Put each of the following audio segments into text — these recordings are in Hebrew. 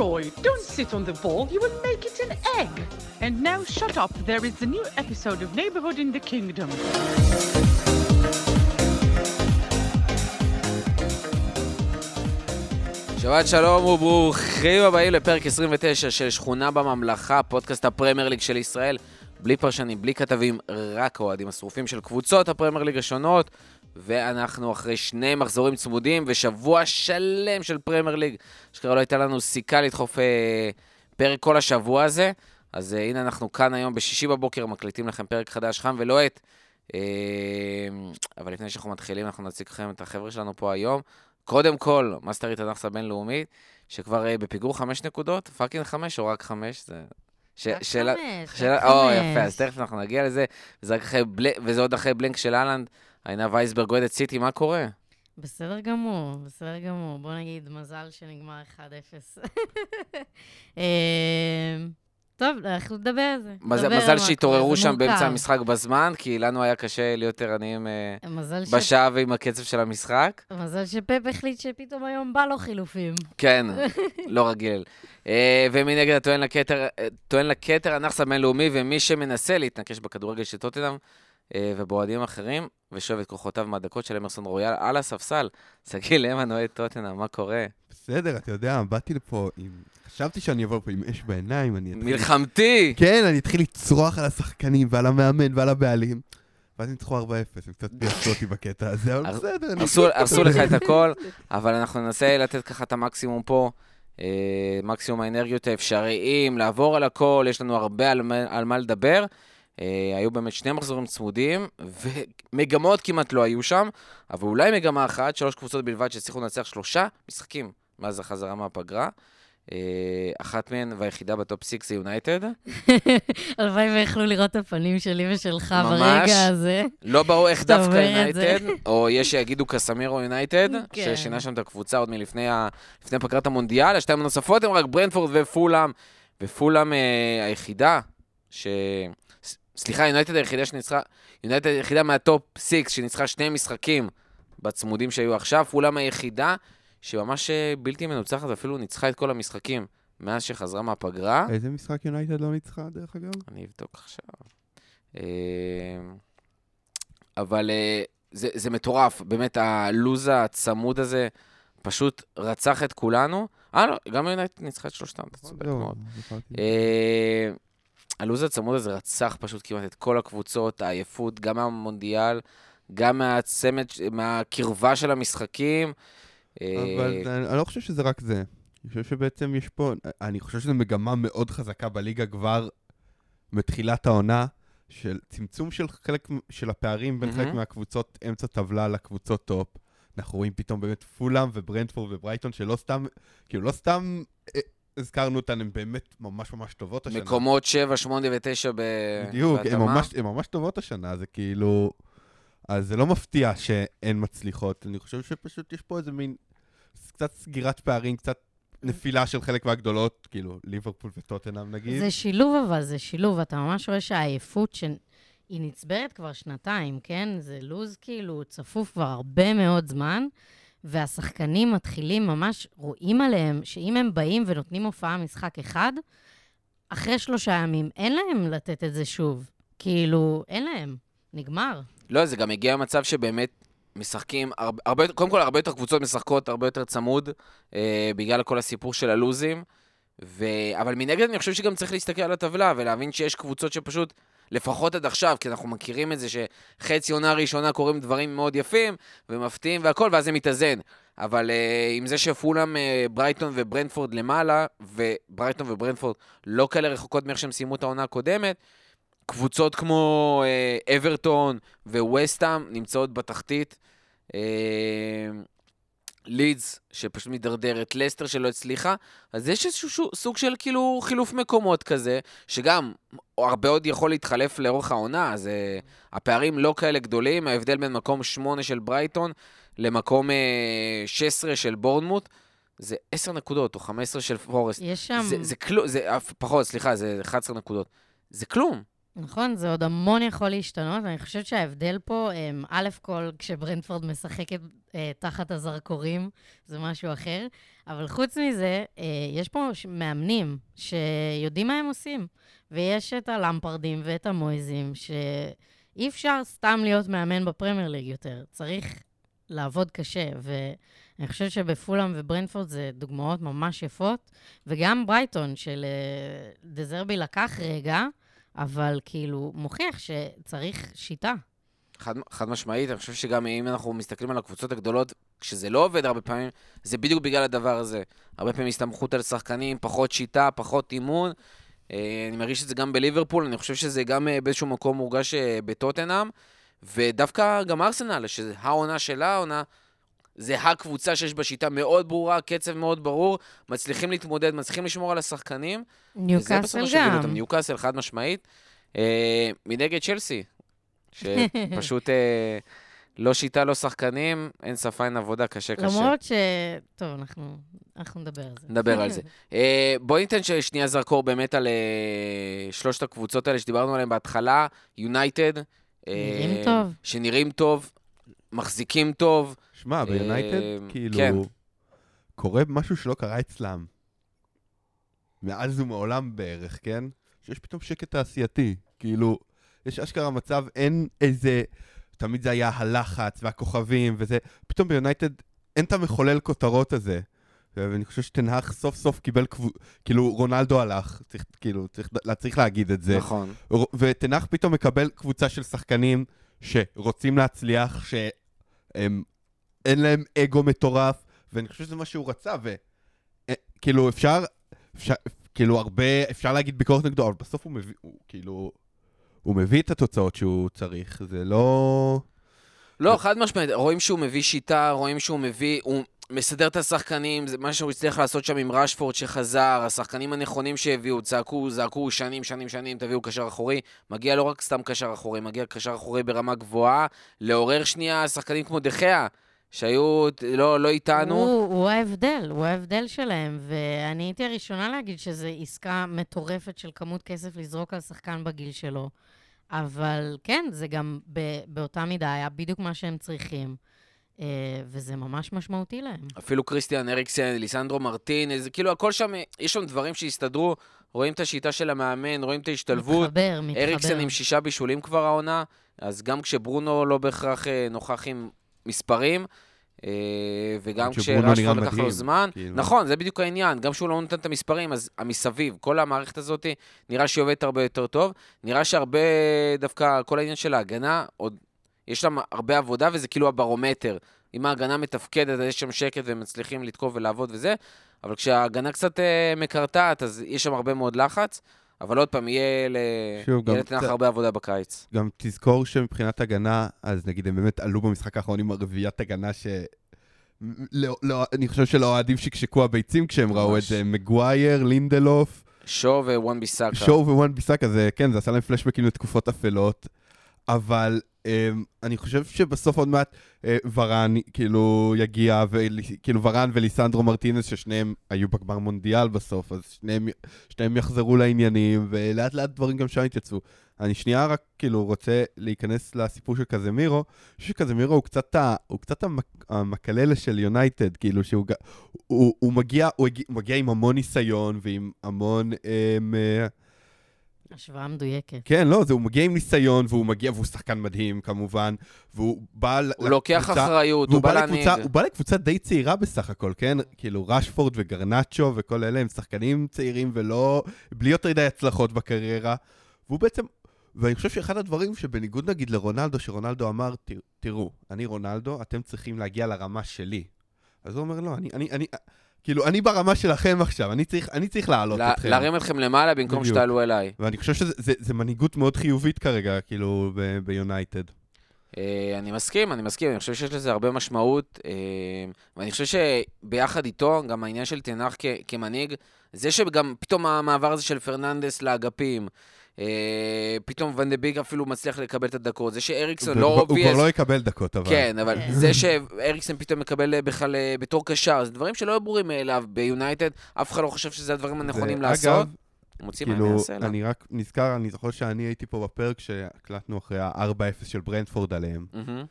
Leroy, don't sit on the ball, you will make it an egg. And now shut up, there is a new episode of Neighborhood in the Kingdom. שבת שלום וברוכים הבאים לפרק 29 של שכונה בממלכה, פודקאסט הפרמייר ליג של ישראל. בלי פרשנים, בלי כתבים, רק האוהדים השרופים של קבוצות הפרמייר ליג השונות. ואנחנו אחרי שני מחזורים צמודים ושבוע שלם של פרמייר ליג, שכבר לא הייתה לנו סיכה לדחוף אה, פרק כל השבוע הזה. אז אה, הנה אנחנו כאן היום בשישי בבוקר, מקליטים לכם פרק חדש, חם ולוהט. אה, אבל לפני שאנחנו מתחילים, אנחנו נציג לכם את החבר'ה שלנו פה היום. קודם כל, מאסטרית הנאחס הבינלאומית, שכבר אה, בפיגור חמש נקודות, fucking חמש או רק חמש? זה... ש... שאלה- חמש, שאלה- או. יפה, אז תכף אנחנו נגיע לזה. וזה, אחרי בל... וזה עוד אחרי blank של אהלנד. עינה וייסברג אוהדת סיטי, מה קורה? בסדר גמור, בסדר גמור. בוא נגיד, מזל שנגמר 1-0. אה, טוב, אנחנו נדבר על זה. מזל, מזל שהתעוררו שם באמצע מורכב. המשחק בזמן, כי לנו היה קשה להיות ערניים אה, מזל, ש... בשעה ועם הקצב של המשחק. מזל שפפ החליט שפתאום היום בא לו חילופים. כן, לא רגיל. אה, ומנגד הטוען לכתר, טוען לכתר הנאחס הבינלאומי, ומי שמנסה להתנקש בכדורגל של טוטנאם ובאוהדים אחרים, ושואב את כוחותיו מהדקות של אמרסון רויאל על הספסל. שגיא למן אוהד טוטנאם, מה קורה? בסדר, אתה יודע, באתי לפה עם... חשבתי שאני אבוא לפה עם אש בעיניים, אני אתחיל... מלחמתי! כן, אני אתחיל לצרוח על השחקנים ועל המאמן ועל הבעלים. ואז ניצחו 4-0, הם קצת ביאסו אותי בקטע הזה, אבל בסדר. הרסו, הרסו לך את הכל, אבל אנחנו ננסה לתת ככה את המקסימום פה, אה, מקסימום האנרגיות האפשריים, לעבור על הכל, יש לנו הרבה על מה לדבר. אה, היו באמת שני מחזורים צמודים, ומגמות כמעט לא היו שם, אבל אולי מגמה אחת, שלוש קבוצות בלבד שהצליחו לנצח שלושה משחקים מאז החזרה מהפגרה. אה, אחת מהן והיחידה ב top 6 זה יונייטד. הלוואי ויכלו לראות את הפנים שלי ושלך ממש. ברגע הזה. לא ברור איך דווקא. יונייטד, או יש שיגידו קסמירו יונייטד, כן. ששינה שם את הקבוצה עוד מלפני פגרת המונדיאל, השתיים הנוספות הם רק ברנפורד ופולאם, ופולאם אה, היחידה, ש... סליחה, יונייטד היחידה שניצחה, יונייטד היחידה מה top 6 שניצחה שני משחקים בצמודים שהיו עכשיו, פולאם היחידה שממש אה, בלתי מנוצחת, ואפילו ניצחה את כל המשחקים מאז שחזרה מהפגרה. איזה משחק יונייטד לא ניצחה, דרך אגב? אני אבדוק עכשיו. אה, אבל אה, זה, זה מטורף, באמת הלוז הצמוד הזה פשוט רצח את כולנו. אה, לא, גם יונייטד ניצחה את שלושתם, אתה צודק לא, מאוד. אה, הלוז הצמוד הזה רצח פשוט כמעט את כל הקבוצות, העייפות, גם מהמונדיאל, גם מהצמד, מהקרבה של המשחקים. אה, אבל זה- אני לא חושב שזה רק זה. אני חושב שבעצם יש פה, אני חושב שזו מגמה מאוד חזקה בליגה כבר מתחילת העונה, של צמצום של חלק של הפערים בין חלק מהמ... מהקבוצות אמצע טבלה לקבוצות top. אנחנו רואים פתאום באמת פולאם וברנדפורד וברייטון, שלא סתם, כאילו לא סתם אה, הזכרנו אותן, הן באמת ממש ממש טובות השנה. מקומות 7, 8 ו-9 ב... בדיוק, הן בהתאמה. ממש, ממש טובות השנה, זה כאילו... אז זה לא מפתיע שהן מצליחות, אני חושב שפשוט יש פה איזה מין... קצת סגירת פערים, קצת נפילה של חלק מהגדולות, כאילו, ליברפול וטוטנאם נגיד. זה שילוב אבל, זה שילוב. אתה ממש רואה שהעייפות שהיא נצברת כבר שנתיים, כן? זה לוז כאילו צפוף כבר הרבה מאוד זמן, והשחקנים מתחילים ממש, רואים עליהם שאם הם באים ונותנים הופעה משחק אחד, אחרי שלושה ימים אין להם לתת את זה שוב. כאילו, אין להם. נגמר. לא, זה גם הגיע למצב שבאמת משחקים, הרבה, הרבה, קודם כל הרבה יותר קבוצות משחקות הרבה יותר צמוד, אה, בגלל כל הסיפור של הלוזים. ו... אבל מנגד אני חושב שגם צריך להסתכל על הטבלה ולהבין שיש קבוצות שפשוט, לפחות עד עכשיו, כי אנחנו מכירים את זה שחצי עונה ראשונה קורים דברים מאוד יפים ומפתיעים והכל, ואז זה מתאזן. אבל אה, עם זה שפולאם, אה, ברייטון וברנפורד למעלה, וברייטון וברנפורד לא כאלה רחוקות מאיך שהם סיימו את העונה הקודמת, קבוצות כמו אה, אברטון וווסטהאם נמצאות בתחתית. אה, לידס, שפשוט מידרדרת, לסטר שלא הצליחה, אז יש איזשהו סוג של כאילו חילוף מקומות כזה, שגם הרבה עוד יכול להתחלף לאורך העונה, אז אה, הפערים לא כאלה גדולים, ההבדל בין מקום 8 של ברייטון למקום אה, 16 של בורנמוט, זה 10 נקודות, או 15 של פורסט. יש שם... זה, זה כלום, זה פחות, סליחה, זה 11 נקודות. זה כלום. נכון, זה עוד המון יכול להשתנות, ואני חושבת שההבדל פה, אמ, א' כל, כשברנפורד משחקת אה, תחת הזרקורים, זה משהו אחר, אבל חוץ מזה, אה, יש פה מאמנים שיודעים מה הם עושים, ויש את הלמפרדים ואת המויזים, שאי אפשר סתם להיות מאמן בפרמייר ליג יותר, צריך לעבוד קשה, ואני חושבת שבפולאם וברנפורד זה דוגמאות ממש יפות, וגם ברייטון של אה, דזרבי לקח רגע, אבל כאילו מוכיח שצריך שיטה. חד, חד משמעית, אני חושב שגם אם אנחנו מסתכלים על הקבוצות הגדולות, כשזה לא עובד הרבה פעמים, זה בדיוק בגלל הדבר הזה. הרבה פעמים הסתמכות על שחקנים, פחות שיטה, פחות אימון. אה, אני מרגיש את זה גם בליברפול, אני חושב שזה גם אה, באיזשהו מקום מורגש אה, בטוטנאם, ודווקא גם ארסנל, שזה העונה שלה, העונה, זה הקבוצה שיש בה שיטה מאוד ברורה, קצב מאוד ברור, מצליחים להתמודד, מצליחים לשמור על השחקנים. ניוקאסל גם. ניוקאסל, חד משמעית. אה, מנגד צ'לסי, שפשוט אה, לא שיטה, לא שחקנים, אין שפה, אין עבודה, קשה, קשה. למרות ש... טוב, אנחנו, אנחנו נדבר על זה. נדבר על זה. אה, בואי ניתן שנייה זרקור באמת על אה, שלושת הקבוצות האלה שדיברנו עליהן בהתחלה, יונייטד. אה, נראים טוב. שנראים טוב, מחזיקים טוב. שמע, ביונייטד, אה, כאילו, כן. קורה משהו שלא קרה אצלם. מאז ומעולם בערך, כן? שיש פתאום שקט תעשייתי. כאילו, יש אשכרה מצב, אין איזה... תמיד זה היה הלחץ והכוכבים וזה. פתאום ביונייטד אין את המחולל כותרות הזה. ואני חושב שתנהך סוף סוף קיבל כאילו רונלדו הלך, צריך, כאילו, צריך, צריך להגיד את זה. נכון. ותנח פתאום מקבל קבוצה של שחקנים שרוצים להצליח, שהם אין להם אגו מטורף, ואני חושב שזה מה שהוא רצה, וכאילו אפשר, אפשר, כאילו הרבה, אפשר להגיד ביקורת נגדו, אבל בסוף הוא מביא, הוא כאילו, הוא מביא את התוצאות שהוא צריך, זה לא... לא, חד משמעית, רואים שהוא מביא שיטה, רואים שהוא מביא, הוא מסדר את השחקנים, זה מה שהוא הצליח לעשות שם עם רשפורד שחזר, השחקנים הנכונים שהביאו, צעקו, זעקו שנים, שנים, שנים, תביאו קשר אחורי. מגיע לא רק סתם קשר אחורי, מגיע קשר אחורי ברמה גבוהה, לעורר שנייה שחקנים כמו דחיה, שהיו לא, לא איתנו. הוא, הוא ההבדל, הוא ההבדל שלהם, ואני הייתי הראשונה להגיד שזו עסקה מטורפת של כמות כסף לזרוק על שחקן בגיל שלו. אבל כן, זה גם ב, באותה מידה היה בדיוק מה שהם צריכים, וזה ממש משמעותי להם. אפילו קריסטיאן אריקסן, ליסנדרו מרטין, זה כאילו הכל שם, יש שם דברים שהסתדרו, רואים את השיטה של המאמן, רואים את ההשתלבות. מתחבר, מתחבר. אריקסן עם שישה בישולים כבר העונה, אז גם כשברונו לא בהכרח אה, נוכח עם מספרים, אה, וגם כשרשפורד לקח לו זמן, כאילו. נכון, זה בדיוק העניין, גם כשהוא לא נותן את המספרים, אז המסביב, כל המערכת הזאת, נראה שהיא עובדת הרבה יותר טוב, נראה שהרבה, דווקא כל העניין של ההגנה, עוד, יש שם הרבה עבודה, וזה כאילו הברומטר. אם ההגנה מתפקדת, אז יש שם שקט והם מצליחים לתקוף ולעבוד וזה, אבל כשההגנה קצת אה, מקרטעת, אז יש שם הרבה מאוד לחץ. אבל עוד פעם, יהיה לתנח הרבה עבודה בקיץ. גם תזכור שמבחינת הגנה, אז נגיד הם באמת עלו במשחק האחרון עם הרביעיית הגנה ש... לא, לא, אני חושב שלאוהדים שקשקו הביצים כשהם ראו את ממש. זה, מגווייר, לינדלוף, שואו ווואן ביסאקה. שואו ווואן ביסאקה, זה כן, זה עשה להם פלשבקים לתקופות אפלות, אבל um, אני חושב שבסוף עוד מעט uh, ורן כאילו יגיע, כאילו ורן וליסנדרו מרטינס, ששניהם היו בגמר מונדיאל בסוף, אז שניהם, שניהם יחזרו לעניינים, ולאט לאט דברים גם שם יתייצבו. אני שנייה רק כאילו רוצה להיכנס לסיפור של קזמירו, אני חושב שקזמירו הוא קצת, ה, הוא קצת המק, המקללה של יונייטד, כאילו שהוא הוא, הוא, מגיע, הוא, הגיע, הוא מגיע עם המון ניסיון ועם המון... אמ, אה, השוואה מדויקת. כן, לא, זה, הוא מגיע עם ניסיון, והוא מגיע, והוא שחקן מדהים כמובן, והוא בא... הוא לוקח לקבוצה- אחריות, והוא הוא בא להנהיג. הוא בא לקבוצה די צעירה בסך הכל, כן? כאילו רשפורד וגרנצ'ו וכל אלה הם שחקנים צעירים ולא... בלי יותר מדי הצלחות בקריירה. והוא בעצם... ואני חושב שאחד הדברים שבניגוד נגיד לרונלדו, שרונלדו אמר, "תר- תראו, אני רונלדו, אתם צריכים להגיע לרמה שלי. אז הוא אומר, לא, אני, אני, אני, כאילו, אני ברמה שלכם עכשיו, אני צריך, אני צריך להעלות לה- אתכם. להרים אתכם למעלה במקום בדיוק. שתעלו אליי. ואני חושב שזה זה, זה מנהיגות מאוד חיובית כרגע, כאילו, ביונייטד. אה, אני מסכים, אני מסכים, אני חושב שיש לזה הרבה משמעות, אה, ואני חושב שביחד איתו, גם העניין של טן האח כמנהיג, זה שגם פתאום המעבר הזה של פרננדס לאגפים, פתאום ון דה ביק אפילו מצליח לקבל את הדקות, זה שאריקסון לא כבר- הוא obvious, כבר לא יקבל דקות, אבל... כן, אבל כן. זה שאריקסון פתאום מקבל אה, בכלל אה, בתור קשר, זה דברים שלא ברורים מאליו ביונייטד, אף אחד לא חושב שזה הדברים הנכונים לעשות. מוציא מה כאילו, יעשה לה. אני רק נזכר, אני זוכר שאני הייתי פה בפרק שהקלטנו אחרי ה-4-0 של ברנדפורד עליהם. מהמם.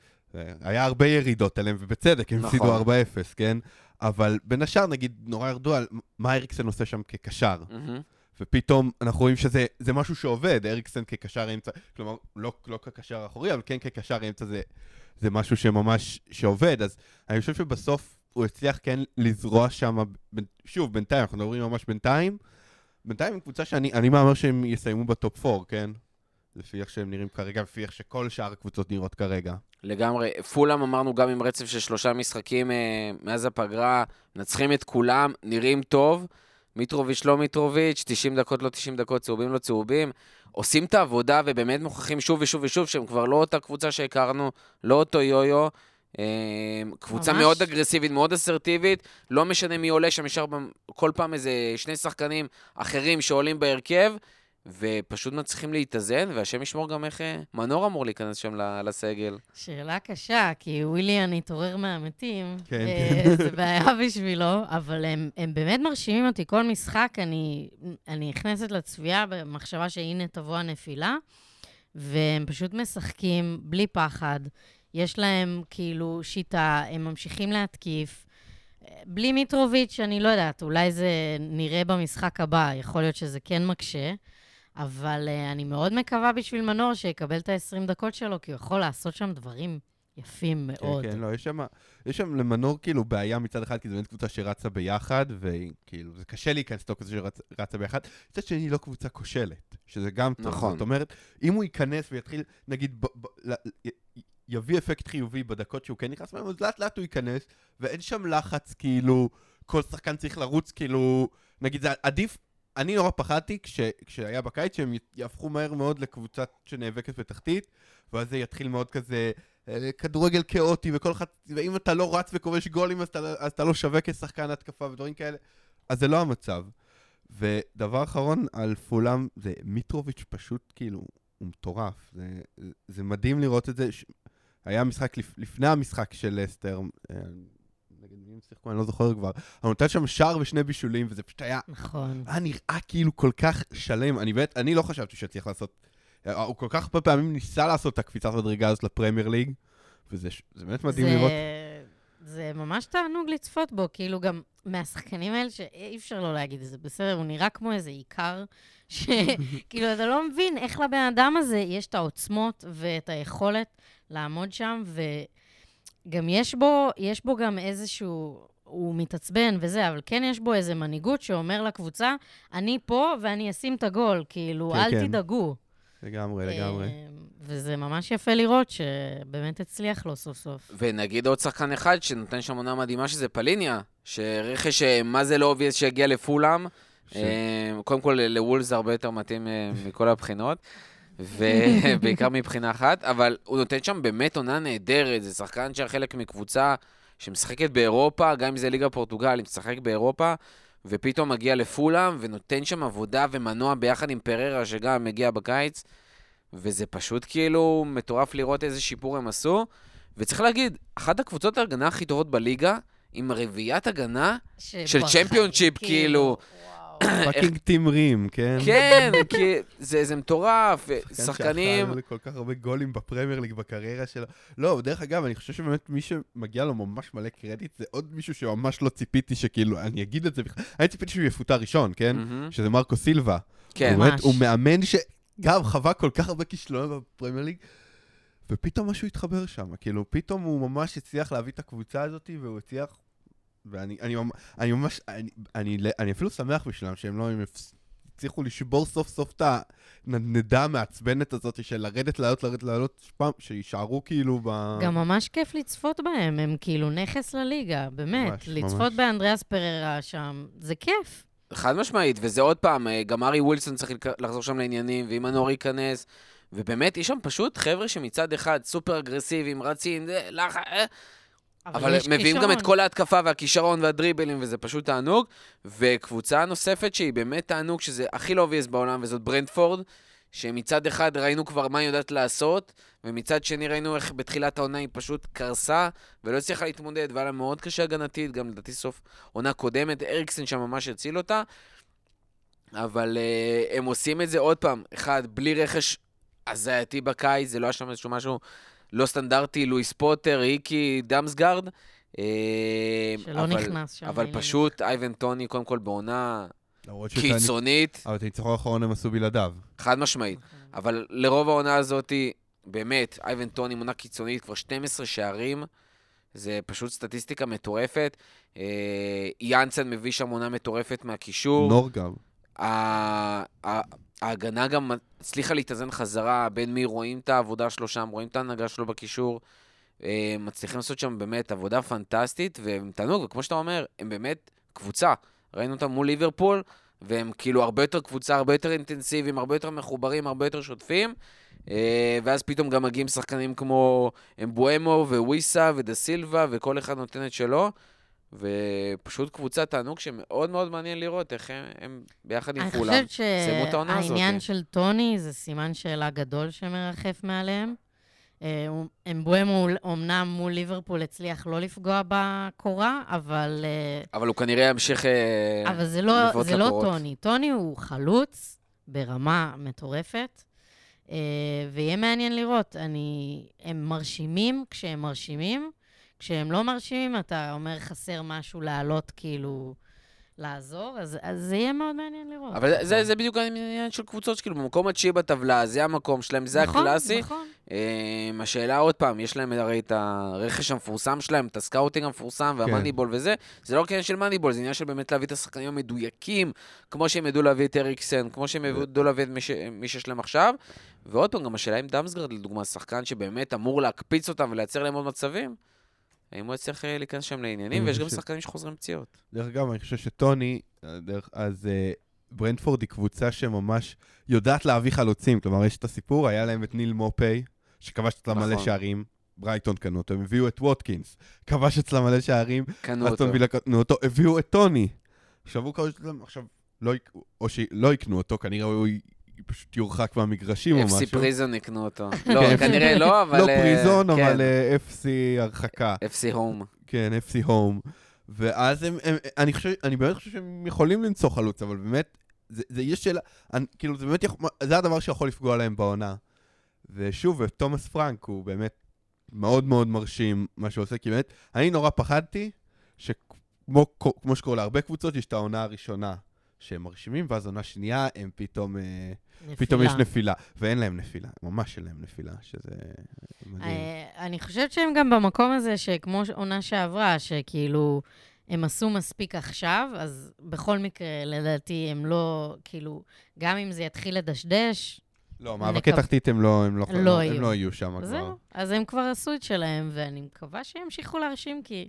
היה הרבה ירידות עליהם, ובצדק, הם נכון. הפסידו 4-0, כן? אבל בין השאר, נגיד, נורא ירדו על מה אריקסן עושה שם כקשר. מהמם. ופתאום אנחנו רואים שזה זה משהו שעובד, אריקסן כקשר אמצע, כלומר, לא, לא כקשר אחורי, אבל כן כקשר אמצע זה, זה משהו שממש שעובד, אז אני חושב שבסוף הוא הצליח כן לזרוע שם, שוב, בינתיים, אנחנו מדברים ממש בינתיים, בינתיים עם קבוצה שאני אני מהמר שהם יסיימו בטופ 4, כן? לפי איך שהם נראים כרגע, לפי איך שכל שאר הקבוצות נראות כרגע. לגמרי. פולאם אמרנו גם עם רצף של שלושה משחקים אה, מאז הפגרה, מנצחים את כולם, נראים טוב. מיטרוביץ' לא מיטרוביץ', 90 דקות לא 90 דקות, צהובים לא צהובים. עושים את העבודה ובאמת מוכיחים שוב ושוב ושוב שהם כבר לא אותה קבוצה שהכרנו, לא אותו יו-יו. אה, קבוצה ממש. מאוד אגרסיבית, מאוד אסרטיבית, לא משנה מי עולה שם, במ- כל פעם איזה שני שחקנים אחרים שעולים בהרכב, ופשוט מצליחים להתאזן, והשם ישמור גם איך אה, מנור אמור להיכנס שם ל- לסגל. שאלה קשה, כי וויליאן התעורר מהמתים. כן, אה, כן. זה בעיה בשבילו, אבל הם, הם באמת מרשימים אותי. כל משחק אני, אני נכנסת לצפייה במחשבה שהנה תבוא הנפילה, והם פשוט משחקים בלי פחד. יש להם כאילו שיטה, הם ממשיכים להתקיף. בלי מיטרוביץ', אני לא יודעת, אולי זה נראה במשחק הבא, יכול להיות שזה כן מקשה. אבל uh, אני מאוד מקווה בשביל מנור שיקבל את ה-20 דקות שלו, כי הוא יכול לעשות שם דברים יפים מאוד. כן, כן, לא, יש שם, יש שם למנור כאילו בעיה מצד אחד, כי זו באמת קבוצה שרצה ביחד, וכאילו, זה קשה להיכנס לתוך קבוצה שרצה ביחד. מצד שני, היא לא קבוצה כושלת, שזה גם טוב. נכון. זאת אומרת, אם הוא ייכנס ויתחיל, נגיד, ב, ב, ל, י, יביא אפקט חיובי בדקות שהוא כן נכנס אז לאט לאט הוא ייכנס, ואין שם לחץ, כאילו, כל שחקן צריך לרוץ, כאילו, נגיד, זה עדיף, אני נורא פחדתי כש, כשהיה בקיץ שהם יהפכו מהר מאוד לקבוצה שנאבקת בתחתית, ואז זה יתחיל מאוד כזה אה, כדורגל כאוטי, וכל אחד, ואם אתה לא רץ וכובש גולים, אז אתה, לא- אז אתה לא שווה כשחקן התקפה ודברים כאלה. אז זה לא המצב. ודבר אחרון על פולאם, זה מיטרוביץ' פשוט כאילו, הוא מטורף. זה, זה מדהים לראות את זה. היה משחק לפ... לפני המשחק של לסטר, אה, נגד מי הם שיחקו, אני לא זוכר כבר, אבל נותן שם שער ושני בישולים, וזה פשוט היה נכון. היה נראה כאילו כל כך שלם. אני באמת, אני לא חשבתי שצריך לעשות... הוא כל כך הרבה פעמים ניסה לעשות את הקפיצת מדרגה הזאת לפרמייר ליג, וזה באמת מדהים זה, לראות. זה ממש תענוג לצפות בו, כאילו גם מהשחקנים האלה שאי אפשר לא להגיד את זה, בסדר, הוא נראה כמו איזה עיקר, שכאילו אתה לא מבין איך לבן אדם הזה יש את העוצמות ואת היכולת לעמוד שם, וגם יש בו, יש בו גם איזשהו... הוא מתעצבן וזה, אבל כן יש בו איזה מנהיגות שאומר לקבוצה, אני פה ואני אשים את הגול, כאילו, כן, אל כן. תדאגו. לגמרי, לגמרי. אה, וזה ממש יפה לראות שבאמת הצליח לו סוף סוף. ונגיד עוד שחקן אחד שנותן שם עונה מדהימה, שזה פליניה, שרכש, אה, מה זה לא obvious שהגיע לפולאם. ש- אה, קודם כל, לוולבס זה הרבה יותר מתאים אה, מכל הבחינות, ובעיקר מבחינה אחת, אבל הוא נותן שם באמת עונה נהדרת, זה שחקן שהיה חלק מקבוצה שמשחקת באירופה, גם אם זה ליגה פורטוגל, משחק באירופה, ופתאום מגיע לפולאם ונותן שם עבודה ומנוע ביחד עם פררה, שגם מגיע בקיץ, וזה פשוט כאילו מטורף לראות איזה שיפור הם עשו. וצריך להגיד, אחת הקבוצות ההגנה הכי טובות בליגה, עם רביעיית הגנה, של שבחיים, Championship, כאילו. וואו. fucking טים רים, כן? כן, כי זה, זה מטורף, שחקן שחקנים... שאכל כל כך הרבה גולים בפרמייר ליג בקריירה שלו. לא, דרך אגב, אני חושב שבאמת מי שמגיע לו ממש מלא קרדיט, זה עוד מישהו שממש לא ציפיתי שכאילו, אני אגיד את זה בכלל, אני ציפיתי שהוא יפוטר ראשון, כן? שזה מרקו סילבה. כן, ממש. הוא מאמן שגם חווה כל כך הרבה כישלונות בפרמייר ליג, ופתאום משהו התחבר שם. כאילו, פתאום הוא ממש הצליח להביא את הקבוצה הזאת, והוא הצליח... ואני אני, אני ממש... אני, אני, אני אפילו שמח בשבילם שהם לא... הצליחו לשבור סוף סוף את הנדנדה המעצבנת הזאת של לרדת, לעלות, לרדת, לעלות, פעם, שיישארו כאילו ב... גם ממש כיף לצפות בהם, הם כאילו נכס לליגה, באמת. ממש, לצפות ממש. באנדריאס פררה שם, זה כיף. חד משמעית, וזה עוד פעם, אה, גם הארי ווילסון צריך לחזור שם לעניינים, ואם הנור ייכנס, ובאמת, יש שם פשוט חבר'ה שמצד אחד סופר אגרסיביים, רצים, לח... אבל יש מביאים גם את כישרון. כל ההתקפה והכישרון והדריבלים, וזה פשוט תענוג. וקבוצה נוספת שהיא באמת תענוג, שזה הכי לא obvious בעולם, וזאת ברנטפורד, שמצד אחד ראינו כבר מה היא יודעת לעשות, ומצד שני ראינו איך בתחילת העונה היא פשוט קרסה, ולא הצליחה להתמודד, והיה לה מאוד קשה הגנתית, גם לדעתי סוף עונה קודמת, אריקסן שם ממש הציל אותה. אבל uh, הם עושים את זה עוד פעם, אחד, בלי רכש הזייתי בקיץ, זה לא היה שם איזשהו משהו לא סטנדרטי, לואיס פוטר, איקי, דאמסגרד. Uh, שלא אבל, נכנס שם. אבל. פשוט אייבן טוני, קודם כל בעונה קיצונית, אבל את הניצחון האחרון הם עשו בלעדיו. חד משמעית. אבל לרוב העונה הזאת, באמת, אייבן טוני עם עונה קיצונית, כבר 12 שערים, זה פשוט סטטיסטיקה מטורפת. אה, יאנסן מביא שם עונה מטורפת מהקישור. נור גם. ההגנה גם הצליחה להתאזן חזרה, בין מי רואים את העבודה שלו שם, רואים את ההנהגה שלו בקישור. אה, מצליחים לעשות שם באמת עבודה פנטסטית, והם תענוג, וכמו שאתה אומר, הם באמת קבוצה. ראינו אותם מול ליברפול, והם כאילו הרבה יותר קבוצה, הרבה יותר אינטנסיביים, הרבה יותר מחוברים, הרבה יותר שוטפים. אה, ואז פתאום גם מגיעים שחקנים כמו אמבואמו וויסה ודה סילבה, וכל אחד נותן את שלו. ופשוט קבוצת תענוג שמאוד מאוד מעניין לראות איך הם, הם ביחד עם אני כולם. חושבת סיימו את העונה הזאת. שהעניין של טוני זה סימן שאלה גדול שמרחף מעליהם. אה, אמבואמו אמנם מול ליברפול הצליח לא לפגוע בקורה, אבל, אה, אבל הוא כנראה ימשיך אה, אבל זה לא, לבעוט זה לא לקורות. טוני. טוני הוא חלוץ ברמה מטורפת, אה, ויהיה מעניין לראות. אני, הם מרשימים כשהם מרשימים, כשהם לא מרשימים, אתה אומר חסר משהו לעלות, כאילו, לעזור, אז, אז זה יהיה מאוד מעניין לראות. אבל זה- זה, זה בדיוק העניין של קבוצות שכאילו במקום התשיעי בטבלה, זה המקום שלהם, זה נכון, הקלאסי. נכון. אה, השאלה עוד פעם, יש להם הרי את הרכש המפורסם שלהם, את ה scouting המפורסם וה moneyball וזה, זה לא רק עניין של מאניבול, זה עניין של באמת להביא את השחקנים המדויקים, כמו שהם ידעו להביא את אריקסן, כמו שהם ידעו להביא את מי, ש... מי שיש להם עכשיו. ועוד פעם, גם השאלה אם דאמסגרד, לדוגמה, שחקן שבאמת אמור להקפיץ אותם ולייצר להם עוד מצבים, האם הוא יצליח אה, להיכנס שם לעניינים, ויש גם שחקנים שחוזרים פציעות. דרך אגב, אני חושב שטוני, אה, אז אה, ברנדפורד היא קבוצה שממש יודעת להביא חלוצים. כלומר, יש את הסיפור, היה להם את ניל מופי, שכבש אצלה מלא נכון. שערים. ברייטון קנו אותו, הם הביאו את ווטקינס, כבש אצלה מלא שערים, קנו אותו. קנו אותו, הביאו את טוני. עכשיו הוא כבש אצלם, עכשיו, לא, או שלא יקנו אותו, כנראה הוא י- יורחק מהמגרשים או משהו. FC פריזון יקנו אותו. לא, כנראה לא, אבל... לא אה, פריזון, כן, אבל אה, FC הרחקה. FC הום. כן, FC הום. ואז הם, הם אני חושב, אני באמת חושב שהם יכולים למצוא חלוץ, אבל באמת, זה, זה יש שאלה, אני, כאילו, זה באמת, יכול, זה הדבר שיכול לפגוע להם בעונה. ושוב, תומאס פרנק הוא באמת מאוד מאוד מרשים מה שהוא עושה, כי באמת, אני נורא פחדתי שכמו כמו שקורה להרבה קבוצות, יש את העונה הראשונה שהם מרשימים, ואז עונה שנייה הם פתאום, אה, פתאום יש נפילה. ואין להם נפילה, ממש אין להם נפילה, שזה מדהים. אה, אני חושבת שהם גם במקום הזה, שכמו עונה שעברה, שכאילו, הם עשו מספיק עכשיו, אז בכל מקרה, לדעתי, הם לא, כאילו, גם אם זה יתחיל לדשדש, לא, מאבקי נקו- תחתית הם לא, הם לא, לא לא, יהיו. הם לא יהיו שם כבר. זהו. אז הם כבר עשו את שלהם, ואני מקווה שימשיכו להרשים, כי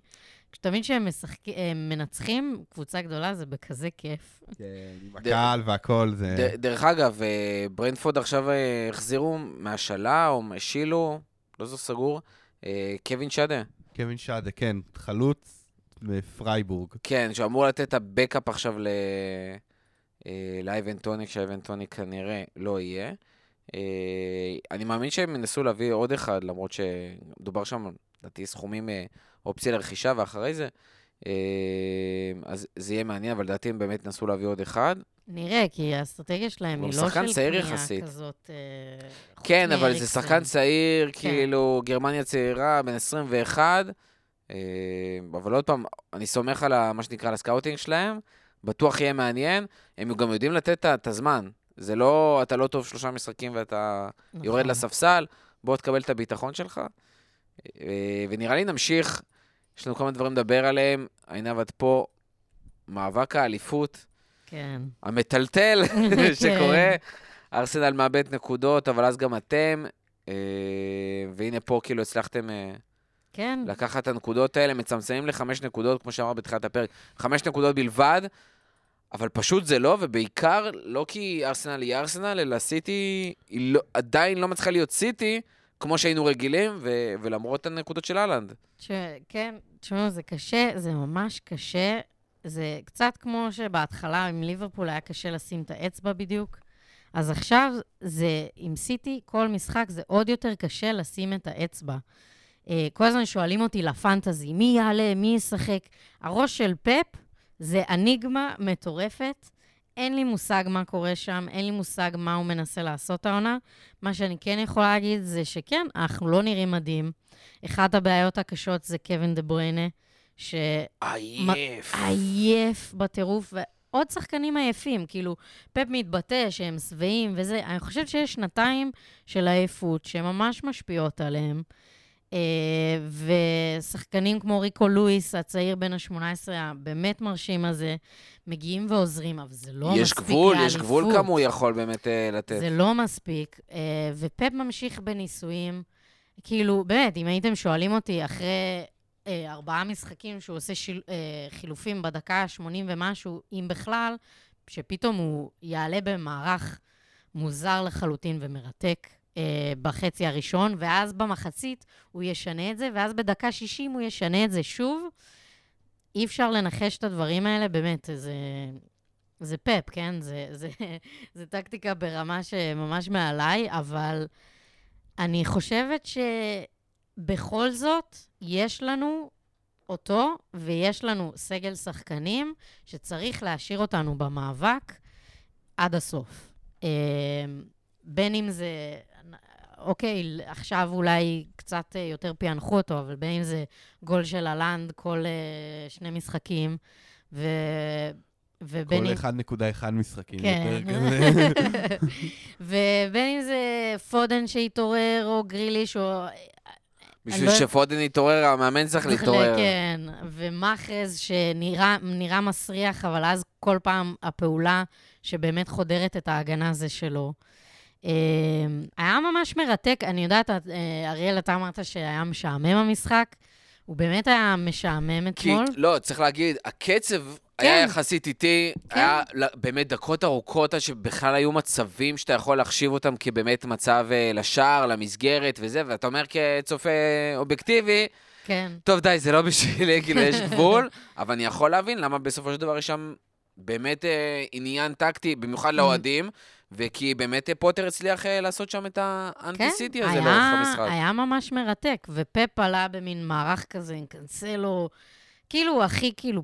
כשתבין שהם משחק- הם מנצחים קבוצה גדולה, זה בכזה כיף. כן, עם הקהל והכל, זה... דרך אגב, אה, ברנטפורד עכשיו אה, החזירו מהשאלה, או השאילו, לא זו סגור, אה, קווין שדה. קווין שדה, כן, חלוץ בפרייבורג. כן, שאמור לתת את הבקאפ עכשיו ל... אה, לאייבן טוני, כשאייבן טוני כנראה לא יהיה. אה, אני מאמין שהם ינסו להביא עוד אחד, למרות שדובר שם, לדעתי, סכומים, אה, אופציה לרכישה, ואחרי זה, אה, אז זה יהיה מעניין, אבל לדעתי הם באמת ינסו להביא עוד אחד. נראה, כי האסטרטגיה שלהם היא לא של קנייה. כזאת... אה, כן, אבל זה. שחקן צעיר, כן. כאילו, גרמניה צעירה, בן 21, אה, אבל עוד פעם, אני סומך על מה שנקרא, על ה scouting שלהם, בטוח יהיה מעניין, הם גם יודעים לתת את הזמן. זה לא, אתה לא טוב שלושה משחקים ואתה נכון. יורד לספסל, בוא תקבל את הביטחון שלך. אה, ונראה לי נמשיך, יש לנו כמה דברים לדבר עליהם, עינב את פה, מאבק האליפות. כן. המטלטל שקורה. ארסנל מאבד נקודות, אבל אז גם אתם, אה, והנה פה כאילו הצלחתם אה, כן. לקחת את הנקודות האלה, מצמצמים לחמש נקודות, כמו שאמר בתחילת הפרק, חמש נקודות בלבד, אבל פשוט זה לא, ובעיקר לא כי ארסנל היא ארסנל, אלא סיטי היא לא, עדיין לא מצליחה להיות סיטי, כמו שהיינו רגילים, ו- ולמרות הנקודות של אהלנד. ש... כן, תשמעו, זה קשה, זה ממש קשה. זה קצת כמו שבהתחלה עם ליברפול היה קשה לשים את האצבע בדיוק. אז עכשיו זה, עם סיטי, כל משחק זה עוד יותר קשה לשים את האצבע. אה, כל הזמן שואלים אותי לפנטזי, מי יעלה, מי ישחק? הראש של פפ זה אניגמה מטורפת. אין לי מושג מה קורה שם, אין לי מושג מה הוא מנסה לעשות העונה. מה שאני כן יכולה להגיד זה שכן, אנחנו לא נראים מדהים. אחת הבעיות הקשות זה קווין דה בריינה, עייף. שעייף בטירוף, ועוד שחקנים עייפים, כאילו, פפ מתבטא שהם שבעים וזה, אני חושבת שיש שנתיים של עייפות שממש משפיעות עליהם. אה, ושחקנים כמו ריקו לואיס, הצעיר בן ה-18, הבאמת מרשים הזה, מגיעים ועוזרים, אבל זה לא יש מספיק גבול, לאליפות. יש גבול כמה הוא יכול באמת אה, לתת. זה לא מספיק, אה, ופפ ממשיך בניסויים. כאילו, באמת, אם הייתם שואלים אותי אחרי אה, ארבעה משחקים שהוא עושה שיל, אה, חילופים בדקה ה-80 ומשהו, אם בכלל, שפתאום הוא יעלה במערך מוזר לחלוטין ומרתק אה, בחצי הראשון, ואז במחצית הוא ישנה את זה, ואז בדקה 60 הוא ישנה את זה שוב. אי אפשר לנחש את הדברים האלה, באמת, זה, זה פאפ, כן? זה, זה, זה טקטיקה ברמה שממש מעליי, אבל אני חושבת שבכל זאת, יש לנו אותו, ויש לנו סגל שחקנים שצריך להשאיר אותנו במאבק עד הסוף. אה, בין אם זה, אוקיי, עכשיו אולי קצת אה, יותר פענחו אותו, אבל בין אם זה גול של הלנד כל אה, שני משחקים, ו... ובין אם... כל 1.1 משחקים כן. יותר כזה. ובין אם זה פודן שהתעורר, או גריליש, או... בשביל לא- שפודן יתעורר, המאמן צריך להתעורר. כן, ומאחז שנראה נראה מסריח, אבל אז כל פעם הפעולה שבאמת חודרת את ההגנה זה שלו. אה, היה ממש מרתק. אני יודעת, אה, אריאל, אתה אמרת שהיה משעמם המשחק. הוא באמת היה משעמם כי, אתמול. לא, צריך להגיד, הקצב היה כן. יחסית איטי, כן. היה באמת דקות ארוכות עד שבכלל היו מצבים שאתה יכול להחשיב אותם כבאמת מצב אה, לשער, למסגרת וזה, ואתה אומר כצופה אובייקטיבי, כן. טוב, די, זה לא בשבילי, כאילו, יש גבול, אבל אני יכול להבין למה בסופו של דבר יש שם באמת אה, עניין טקטי, במיוחד לאוהדים, וכי באמת פוטר הצליח אה, לעשות שם את האנטי-סיטי הזה כן, היה- לאורך המשחק. היה ממש מרתק, ופפ עלה במין מערך כזה עם קנסלו, כאילו הכי כאילו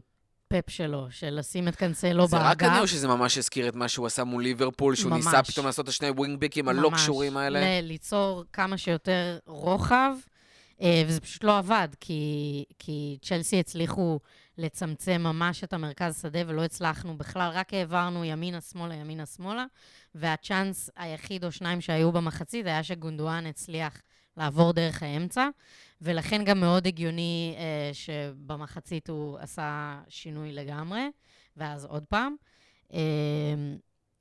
פפ שלו, של לשים את קנסלו זה רק באגף. אני או שזה ממש הזכיר את מה שהוא עשה מול ליברפול, שהוא ממש. ניסה פתאום לעשות את השני ווינגבקים הלא ממש. קשורים האלה? ל- ליצור כמה שיותר רוחב, וזה פשוט לא עבד, כי, כי צ'לסי הצליחו לצמצם ממש את המרכז שדה, ולא הצלחנו בכלל, רק העברנו ימינה-שמאלה, ימינה-שמאלה, והצ'אנס היחיד או שניים שהיו במחצית היה שגונדואן הצליח לעבור דרך האמצע, ולכן גם מאוד הגיוני אה, שבמחצית הוא עשה שינוי לגמרי, ואז עוד פעם. אה,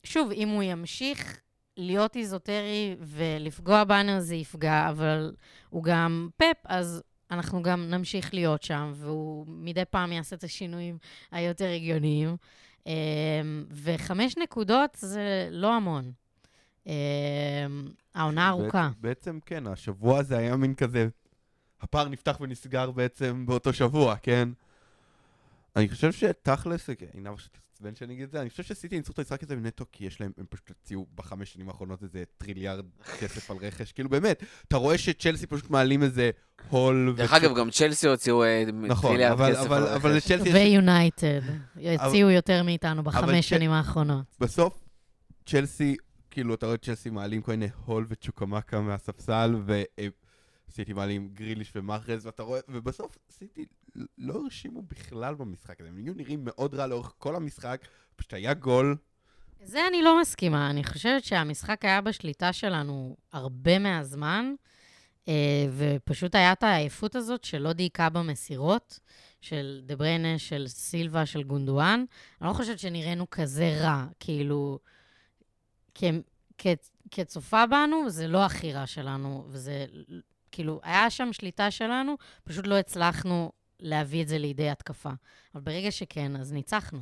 שוב, אם הוא ימשיך להיות איזוטרי ולפגוע בנו זה יפגע, אבל הוא גם פפ, אז אנחנו גם נמשיך להיות שם, והוא מדי פעם יעשה את השינויים היותר הגיוניים. אמ, וחמש נקודות זה לא המון. אמ, העונה ארוכה. בעצם- בעצם כן, השבוע הזה היה מין כזה, הפער נפתח ונסגר בעצם באותו שבוע, כן? אני חושב שתכלס, עינב שתעצבן שאני אגיד את זה, אני חושב שסיטי ניצחו את המשחק הזה נטו כי יש להם, הם פשוט הוציאו בחמש שנים האחרונות איזה טריליארד כסף על רכש, כאילו באמת, אתה רואה שצ'לסי פשוט מעלים איזה הול. דרך אגב, גם צ'לסי הוציאו אה, נכון, טריליארד אבל- כסף אבל- על אבל רכש. ויונייטד, הוציאו יותר מאיתנו בחמש שנים האחרונות. בסוף, צ'לסי, כאילו, אתה רואה צ'לסי מעלים כל מיני הול וצ'וקמקה מהספסל, וסיטי מעלים גריליש ומאחרז, ואתה רואה, ובסוף סיטי לא הרשימו בכלל במשחק הזה. הם היו נראים מאוד רע לאורך כל המשחק, פשוט היה גול. זה אני לא מסכימה. אני חושבת שהמשחק היה בשליטה שלנו הרבה מהזמן, אה, ופשוט היה את העייפות הזאת שלא דייקה במסירות, של דה של סילבה, של גונדואן. אני לא חושבת שנראינו כזה רע, כאילו, כ- כ- כצופה בנו, זה לא הכי רע שלנו, וזה, כאילו, היה שם שליטה שלנו, פשוט לא הצלחנו להביא את זה לידי התקפה. אבל ברגע שכן, אז ניצחנו.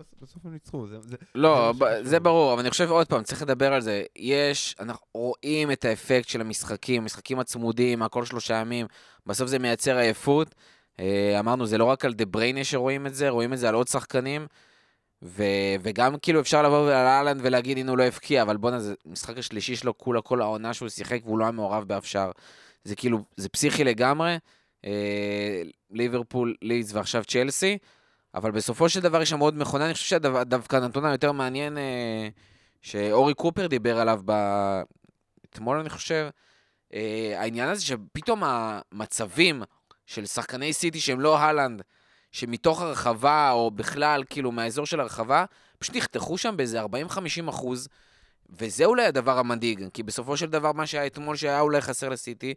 בס- בסוף הם ניצחו, זה... זה לא, זה ב-. זה ברור, אבל אני חושב עוד פעם, צריך לדבר על זה. יש, אנחנו רואים את האפקט של המשחקים, המשחקים הצמודים, הכל שלושה ימים, בסוף זה מייצר עייפות. אה, אמרנו, זה לא רק על דה בריינה שרואים את זה, רואים את זה על עוד שחקנים. ו- וגם כאילו אפשר לבוא על אהלנד ולהגיד, הנה הוא לא הבקיע, אבל בואנה, זה משחק השלישי שלו כולה כל העונה שהוא שיחק והוא לא היה מעורב באף שער. זה כאילו, זה פסיכי לגמרי. אה, ליברפול, לידס ועכשיו צ'לסי. אבל בסופו של דבר יש שם עוד מכונה, אני חושב שדווקא הנתון היותר מעניין אה, שאורי קופר דיבר עליו ב... אתמול, אני חושב, אה, העניין הזה שפתאום המצבים של שחקני סיטי שהם לא הלנד, שמתוך הרחבה, או בכלל, כאילו, מהאזור של הרחבה, פשוט נחתכו שם באיזה 40-50 אחוז, וזה אולי הדבר המדאיג, כי בסופו של דבר, מה שהיה אתמול, שהיה אולי חסר לסיטי,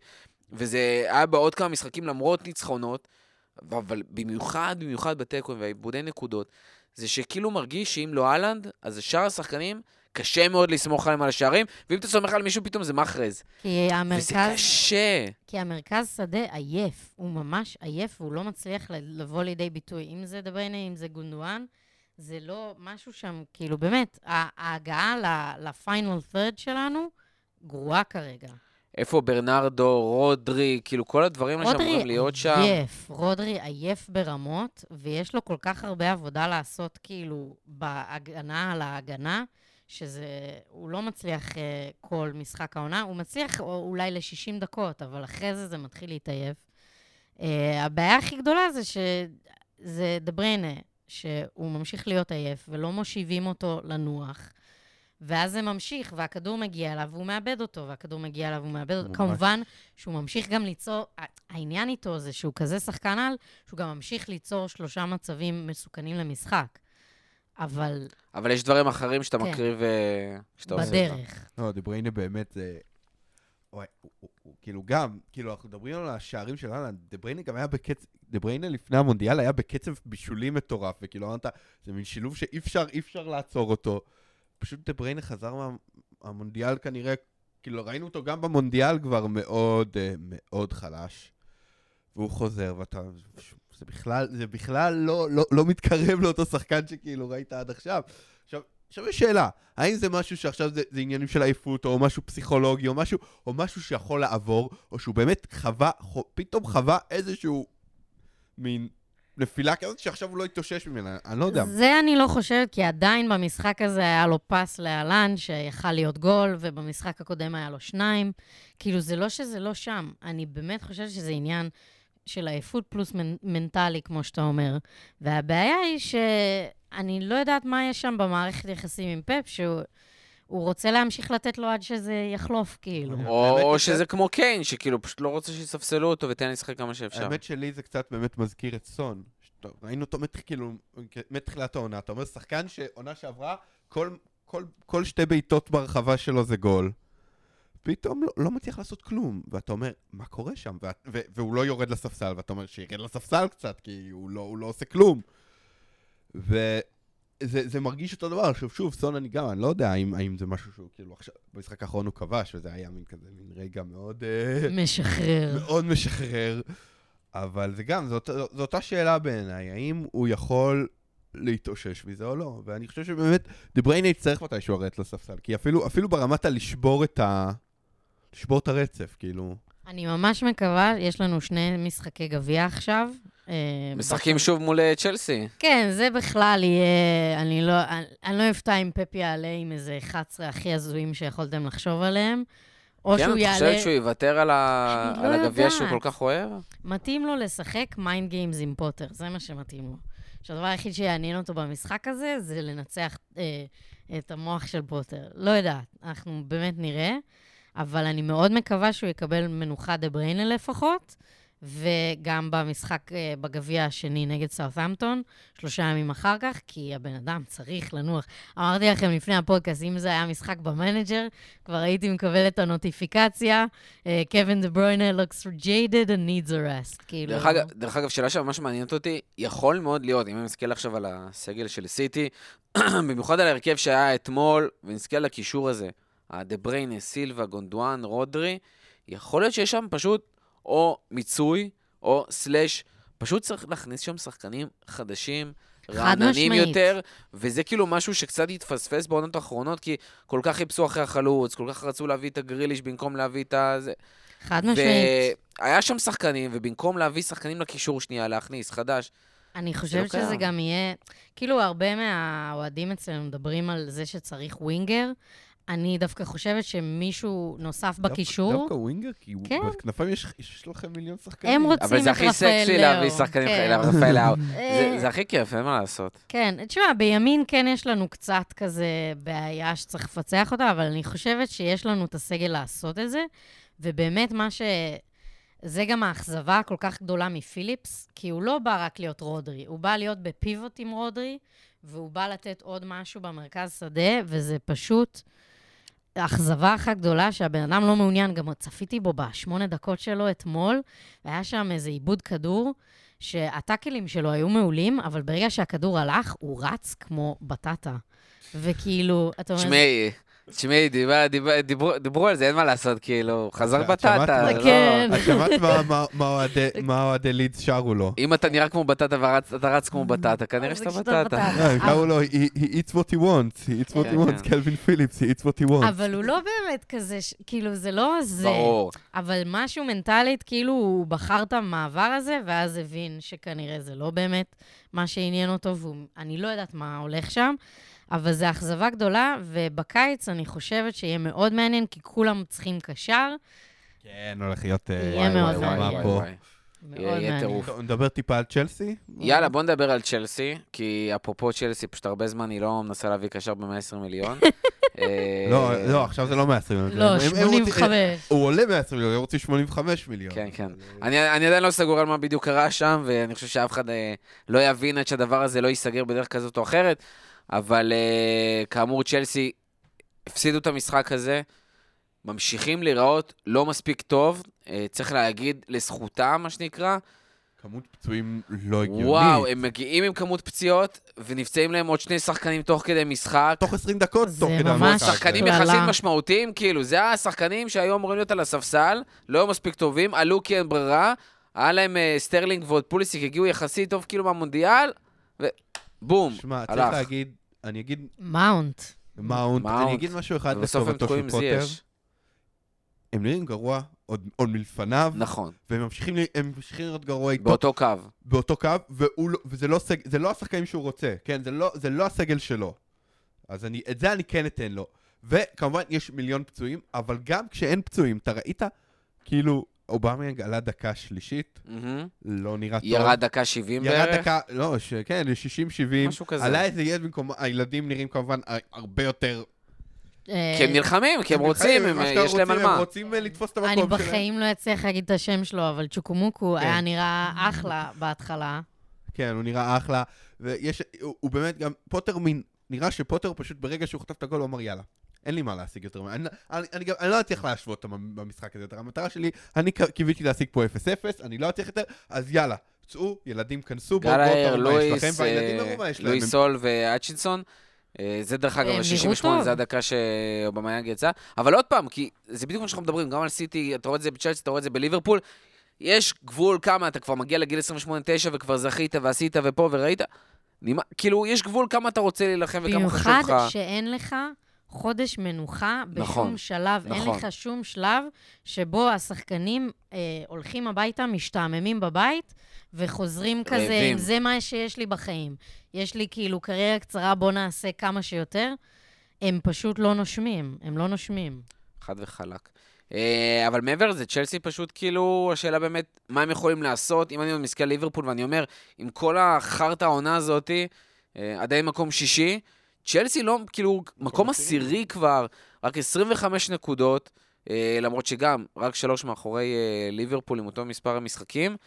וזה היה בעוד כמה משחקים למרות ניצחונות, אבל במיוחד, במיוחד בתיקו ועיבודי נקודות, זה שכאילו מרגיש שאם לא אהלנד, אז שאר השחקנים, קשה מאוד לסמוך עליהם על השערים, ואם אתה סומך על מישהו, פתאום זה מחרז. כי המרכז... וזה קשה. כי המרכז שדה עייף, הוא ממש עייף, והוא לא מצליח לבוא לידי ביטוי. אם זה דבריינה, אם זה גונדואן, זה לא משהו שם, כאילו, באמת, ההגעה לפיינל third שלנו גרועה כרגע. איפה ברנרדו, רודרי, כאילו כל הדברים האלה שאמורים להיות שם. רודרי עייף, רודרי עייף ברמות, ויש לו כל כך הרבה עבודה לעשות, כאילו, בהגנה על ההגנה, שזה, הוא לא מצליח uh, כל משחק העונה, הוא מצליח אולי ל-60 דקות, אבל אחרי זה זה מתחיל להתעייף. Uh, הבעיה הכי גדולה זה שזה דבריינה, שהוא ממשיך להיות עייף, ולא מושיבים אותו לנוח. ואז זה ממשיך, והכדור מגיע אליו והוא מאבד אותו, והכדור מגיע אליו והוא מאבד אותו. כמובן שהוא ממשיך גם ליצור, העניין איתו זה שהוא כזה שחקן על, שהוא גם ממשיך ליצור שלושה מצבים מסוכנים למשחק. אבל... אבל יש דברים אחרים שאתה כן. מקריב, שאתה עושה אותם. בדרך. לא, דבריינה באמת הוא, כאילו גם, כאילו אנחנו מדברים על השערים של אהלן, דבריינה גם היה בקצב, דבריינה לפני המונדיאל היה בקצב בישולים מטורף, וכאילו אמרת, זה מין שילוב שאי אפשר, אי אפשר לעצור אותו. פשוט דבריינה חזר מהמונדיאל כנראה, כאילו ראינו אותו גם במונדיאל כבר מאוד אה, מאוד חלש. והוא חוזר, ואתה... זה בכלל, זה בכלל לא, לא, לא מתקרב לאותו שחקן שכאילו ראית עד עכשיו. עכשיו, עכשיו יש שאלה, האם זה משהו שעכשיו זה, זה עניינים של עייפות, או משהו פסיכולוגי, או משהו, או משהו שיכול לעבור, או שהוא באמת חווה, פתאום חווה איזשהו מין נפילה כזאת שעכשיו הוא לא התאושש ממנה, אני לא יודע. זה אני לא חושבת, כי עדיין במשחק הזה היה לו פס לאלן, שיכל להיות גול, ובמשחק הקודם היה לו שניים. כאילו, זה לא שזה לא שם. אני באמת חושבת שזה עניין של עייפות פלוס מנטלי, כמו שאתה אומר. והבעיה היא שאני לא יודעת מה יש שם במערכת יחסים עם פפ, שהוא... הוא רוצה להמשיך לתת לו עד שזה יחלוף, כאילו. או, או שזה כמו קיין, שכאילו פשוט לא רוצה שיספסלו אותו ותן לי לשחק כמה שאפשר. האמת שלי זה קצת באמת מזכיר את סון. ראינו אותו כאילו, מתחילת העונה. אתה אומר, שחקן שעונה שעברה, כל, כל, כל שתי בעיטות ברחבה שלו זה גול. פתאום לא, לא מצליח לעשות כלום, ואתה אומר, מה קורה שם? וה, ו, והוא לא יורד לספסל, ואתה אומר, שירד לספסל קצת, כי הוא לא, הוא לא עושה כלום. ו... זה, זה מרגיש אותו דבר, עכשיו שוב, סון אני גם, אני לא יודע האם, האם זה משהו שהוא כאילו עכשיו, במשחק האחרון הוא כבש, וזה היה מין כזה, מין רגע מאוד... אה, משחרר. מאוד משחרר, אבל זה גם, זאת אותה שאלה בעיניי, האם הוא יכול להתאושש מזה או לא, ואני חושב שבאמת, דה בריינה יצטרך מתישהו לרדת לספסל, כי אפילו, אפילו ברמת הלשבור את ה... לשבור את הרצף, כאילו. אני ממש מקווה, יש לנו שני משחקי גביע עכשיו, אה, משחקים שוב מול אה, צ'לסי. כן, זה בכלל יהיה... אני לא, אני, אני לא אפתע אם פפ יעלה עם איזה 11 הכי הזויים שיכולתם לחשוב עליהם. או כן, שהוא יעלה... כן, את חושבת שהוא יוותר על, ה... על לא הגביע שהוא כל כך אוהב? מתאים לו לשחק mind games עם פוטר, זה מה שמתאים לו. שהדבר היחיד שיעניין אותו במשחק הזה, זה לנצח אה, את המוח של פוטר. לא יודעת, אנחנו באמת נראה, אבל אני מאוד מקווה שהוא יקבל מנוחה דה בריינה לפחות. וגם במשחק אה, בגביע השני נגד סאות'המפטון, שלושה ימים אחר כך, כי הבן אדם צריך לנוח. אמרתי לכם לפני הפודקאסט, אם זה היה משחק במנג'ר, כבר הייתי מקבל את הנוטיפיקציה, קווין דה ברוינה looks jaded and needs a rest. כאילו... דרך אגב, דרך אגב, שאלה שממש מעניינת אותי, יכול מאוד להיות, אם אני מסתכל עכשיו על הסגל של סיטי, במיוחד על ההרכב שהיה אתמול, ונסתכל על הקישור הזה, הדה בריינה, סילבה, גונדואן, רודרי, יכול להיות שיש שם פשוט או מיצוי, או סלאש, פשוט צריך להכניס שם שחקנים חדשים, רעננים יותר, וזה כאילו משהו שקצת התפספס בעונות האחרונות, כי כל כך חיפשו אחרי החלוץ, כל כך רצו להביא את הגריליש במקום להביא את ה... חד משמעית. והיה שם שחקנים, ובמקום להביא שחקנים לקישור שנייה, להכניס, חדש. אני חושבת לא שזה גם יהיה, כאילו הרבה מהאוהדים אצלנו מדברים על זה שצריך ווינגר, אני דווקא חושבת שמישהו נוסף בקישור, דווקא ווינגר, כי כן. בכנפיים יש יש לכם מיליון שחקנים. הם רוצים אבל זה את הכי רפאל סקסי לאו. להביא שחקנים כן. כאלה, רפאל לאו. אה, זה- זה הכי כיף, אין מה לעשות. כן, תשמע, בימין כן יש לנו קצת כזה בעיה שצריך לפצח אותה, אבל אני חושבת שיש לנו את הסגל לעשות את זה, ובאמת מה ש... זה גם האכזבה הכל כך גדולה מפיליפס, כי הוא לא בא רק להיות רודרי, הוא בא להיות בפיבוט עם רודרי, והוא בא לתת עוד משהו במרכז שדה, וזה פשוט אכזבה אחת גדולה שהבן אדם לא מעוניין. גם צפיתי בו בשמונה דקות שלו אתמול, והיה שם איזה עיבוד כדור, שהטאקלים שלו היו מעולים, אבל ברגע שהכדור הלך, הוא רץ כמו בטטה. וכאילו, אתה אומר... תשמעי, תשמעי, דיבר- דיבר- דיברו- דיברו על זה, אין מה לעשות, כאילו, חזר בטטה. מה- לא- כן. את שמעת מה- מה- מה אוהדי- לידס שרו לו? אם אתה נראה כמו בטטה ואתה רץ כמו בטטה, כנראה שאתה בטטה. לא, הם קראו לו, "He eats what he wants, he eats what כן, he wants, כן. קלווין פיליפס, he eats what he wants. אבל הוא לא באמת כזה, כאילו, זה לא זה. ברור. אבל משהו מנטלית, כאילו, הוא בחר את המעבר הזה, ואז הבין שכנראה זה לא באמת מה שעניין אותו, ואני לא יודעת מה הולך שם, אבל זו אכזבה גדולה, ובקיץ אני חושבת שיהיה מאוד מעניין, כי כולם צריכים קשר. כן, הולך להיות... אה, יהיה מאוד מעניין. יהיה. טירוף. נדבר טיפה על צ'לסי? יאללה, בוא נדבר על צ'לסי, כי אפרופו צ'לסי, פשוט הרבה זמן היא לא מנסה להביא קשר ב-120 מיליון. אה, לא, לא, עכשיו זה לא 120 מיליון. לא, הם- הם רוצים- 85. הוא עולה 120 מיליון, הם רוצים 85 מיליון. כן, כן. אני עדיין לא סגור על מה בדיוק קרה שם, ואני חושב שאף אחד אה, לא יבין עד שהדבר הזה לא ייסגר בדרך כזאת או אחרת, אבל אה, כאמור, צ'לסי הפסידו את המשחק הזה, ממשיכים להיראות לא מספיק טוב, אה, צריך להגיד לזכותם, מה שנקרא. כמות פצועים לא הגיונית. וואו, הם מגיעים עם כמות פציעות, ונפצעים להם עוד שני שחקנים תוך כדי משחק. תוך 20 דקות, זה תוך כדי ממש המשחק. שחקנים קללה. יחסית משמעותיים, כאילו, זה השחקנים שהיו אמורים להיות על הספסל, לא היו מספיק טובים, עלו כי אין ברירה, היה להם אה, סטרלינג ועוד פוליסיק, הגיעו יחסית טוב כאילו מהמונדיאל, ובום, שמע, צריך הלך. להגיד, אני אגיד מאונט. מאונט. אני אגיד משהו אחד לטובתו תקועים של פוטר. הם נראים גרוע עוד עוד מלפניו, נכון, והם ממשיכים ממשיכים להיות גרוע איתו. באותו קו. באותו קו, והוא לא- וזה לא, סג, זה לא השחקנים שהוא רוצה, כן? זה לא, זה לא הסגל שלו. אז אני, את זה אני כן אתן לו. וכמובן, יש מיליון פצועים, אבל גם כשאין פצועים, אתה ראית, כאילו, אובמיאנג עלה דקה שלישית, מהמם. לא נראה טוב. ירד דקה 70 בערך. ירד דקה, לא, ש, כן, 60-70. משהו כזה. עלה איזה ילד במקום, הילדים נראים כמובן הר- הרבה יותר... אה, כי הם נלחמים, כי הם רוצים, הם, יש להם על הם מה. רוצים אה, לתפוס את המקום אני שלהם. בחיים לא אצליח להגיד את השם שלו, אבל צ'וקומוקו כן. היה נראה אחלה בהתחלה. כן, הוא נראה אחלה, ויש, הוא, הוא באמת גם, פוטר מין, נראה שפוטר פשוט ברגע שהוא חטף את הגול, הוא אמר יאללה. אין לי מה להשיג יותר, אני, אני, אני, גם, אני לא אצליח להשוות אותם במשחק הזה יותר. המטרה שלי, אני קיוויתי להשיג פה 0-0, אני לא אצליח יותר, אז יאללה, צאו, ילדים כנסו, בואו, בואו, תראו מה יש לכם, והילדים אה, יראו מה יש להם. לואיס סול והאצ'ינסון. אה, זה דרך אגב, הם נראו ה-68 טוב. זה הדקה שאובמיאנג יצא. אבל עוד פעם, כי זה בדיוק מה שאנחנו מדברים, גם על סיטי, אתה רואה את זה בצ'לסי, אתה רואה את זה בליברפול. יש גבול כמה, אתה כבר מגיע לגיל 28-9 וכבר זכית ועשית ופה וראית. כאילו, יש גבול כמה אתה רוצה להילחם וכמה חשוב במיוחד לך. שאין לך חודש מנוחה בשום נכון, שלב. אין נכון. לך שום שלב שבו השחקנים אה, הולכים הביתה, משתעממים בבית, וחוזרים כזה, רעבים. זה מה שיש לי בחיים. יש לי כאילו קריירה קצרה, בוא נעשה כמה שיותר. הם פשוט לא נושמים, הם לא נושמים. חד וחלק. אה, אבל מעבר לזה, צ'לסי פשוט כאילו, השאלה באמת, מה הם יכולים לעשות, אם אני מסתכל על ליברפול ואני אומר, עם כל החרטא העונה הזאתי, אה, עדיין מקום שישי, צ'לסי לא, כאילו, מקום עשירי כבר, רק 25 נקודות, אה, למרות שגם, רק שלוש מאחורי אה, ליברפול עם אותו מספר המשחקים.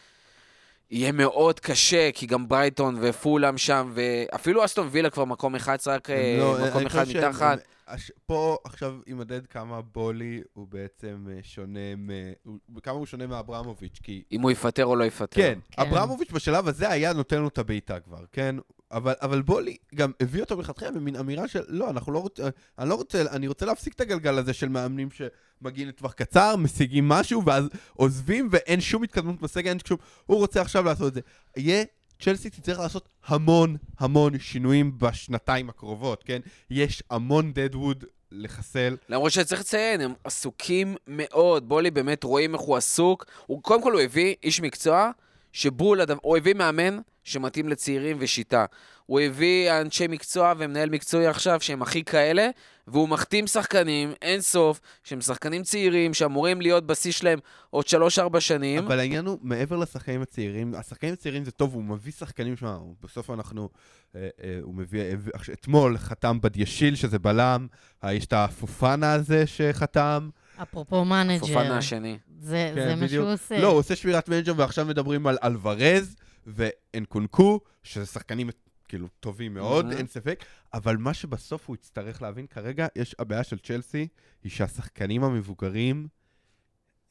יהיה מאוד קשה, כי גם ברייטון ופולאם שם, ואפילו אסטון וילה כבר מקום 11, רק אה, לא- מקום אחד מתחת. הש- פה עכשיו יימדד כמה בולי הוא בעצם אה, שונה, מ- הוא- כמה הוא שונה מאברמוביץ', כי אם הוא יפטר או לא יפטר. כן, כן. אברמוביץ' בשלב הזה היה נותן לו את הבעיטה כבר, כן? אבל, אבל בולי גם הביא אותו מלכתחילה במין אמירה של לא, אנחנו לא רוצים, אני לא רוצה, אני רוצה להפסיק את הגלגל הזה של מאמנים שמגיעים לטווח קצר, משיגים משהו, ואז עוזבים ואין שום התקדמות בסגל, אין שום, הוא רוצה עכשיו לעשות את זה. יהיה, צ'לסי תצטרך לעשות המון המון שינויים בשנתיים הקרובות, כן? יש המון דדווד לחסל. למרות שצריך לציין, הם עסוקים מאוד. בולי באמת רואים איך הוא עסוק. הוא, קודם כל הוא הביא איש מקצוע, שבול, הוא הביא מאמן שמתאים לצעירים ושיטה. הוא הביא אנשי מקצוע ומנהל מקצועי עכשיו שהם הכי כאלה, והוא מחתים שחקנים, אין סוף, שהם שחקנים צעירים, שאמורים להיות בשיא שלהם עוד 3-4 שנים. אבל העניין הוא, מעבר לשחקנים הצעירים, השחקנים הצעירים זה טוב, הוא מביא שחקנים, שמע, הוא- בסוף אנחנו, אה, אה, הוא מביא, אה, אתמול חתם באדיאשיל, שזה בלם, אה, יש את הפופנה הזה שחתם. אפרופו מנג'ר, פופנה השני. זה כן, זה מה. שהוא עושה. לא, הוא עושה שבירת מנג'ר, ועכשיו מדברים על אלוורז ונקונקו, שזה שחקנים כאילו טובים מאוד. אין ספק, אבל מה שבסוף הוא יצטרך להבין כרגע, יש, הבעיה של צ'לסי, היא שהשחקנים המבוגרים,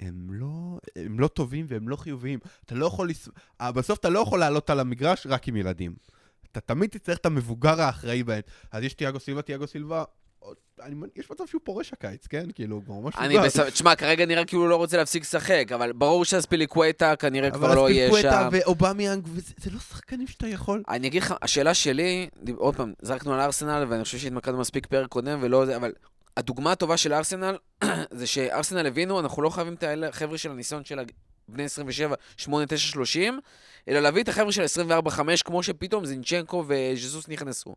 הם לא, הם לא טובים והם לא חיוביים. אתה לא יכול, לס... אה, בסוף אתה לא יכול לעלות על המגרש רק עם ילדים. אתה תמיד תצטרך את המבוגר האחראי בהם. אז יש תיאגו סילבה, תיאגו סילבה, אני, יש מצב שהוא פורש הקיץ, כן? כאילו, הוא כבר ממש אני. בסדר, תשמע, כרגע נראה כאילו הוא לא רוצה להפסיק לשחק, אבל ברור שהספיליקווטה כנראה כבר אבל לא יהיה שם. ואובמיאנג, וזה זה לא שחקנים שאתה יכול. אני אגיד לך, השאלה שלי, עוד פעם, זרקנו על ארסנל, ואני חושב שהתמקדנו מספיק פרק קודם, ולא זה, אבל הדוגמה הטובה של ארסנל, זה שארסנל הבינו, אנחנו לא חייבים את החבר'ה של הניסיון של בני 27, 8, 9, 30, אלא להביא את החבר'ה של 24, 5, כמו שפתאום זינצ'נקו וז'זוס נכנסו.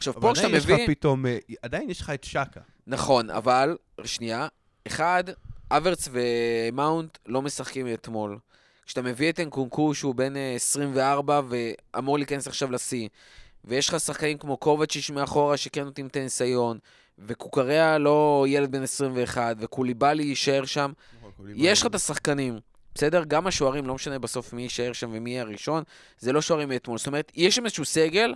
עכשיו, פה אבל כשאתה עדיין יש לך. פתאום, אה, עדיין יש לך את שקה. נכון, אבל, שנייה, אחד, אברץ ומאונט לא משחקים אתמול. כשאתה מביא את אנקונקו, שהוא בן אה, 24 ואמור להיכנס עכשיו לשיא, ויש לך שחקנים כמו קובצ'יש מאחורה שכן נותנים את הניסיון, וקוקריה לא ילד בן 21, וקוליבאלי יישאר שם, יש לך את השחקנים, בסדר? גם השוערים, לא משנה בסוף מי יישאר שם ומי יהיה הראשון, זה לא שוערים מאתמול. זאת אומרת, יש שם איזשהו סגל,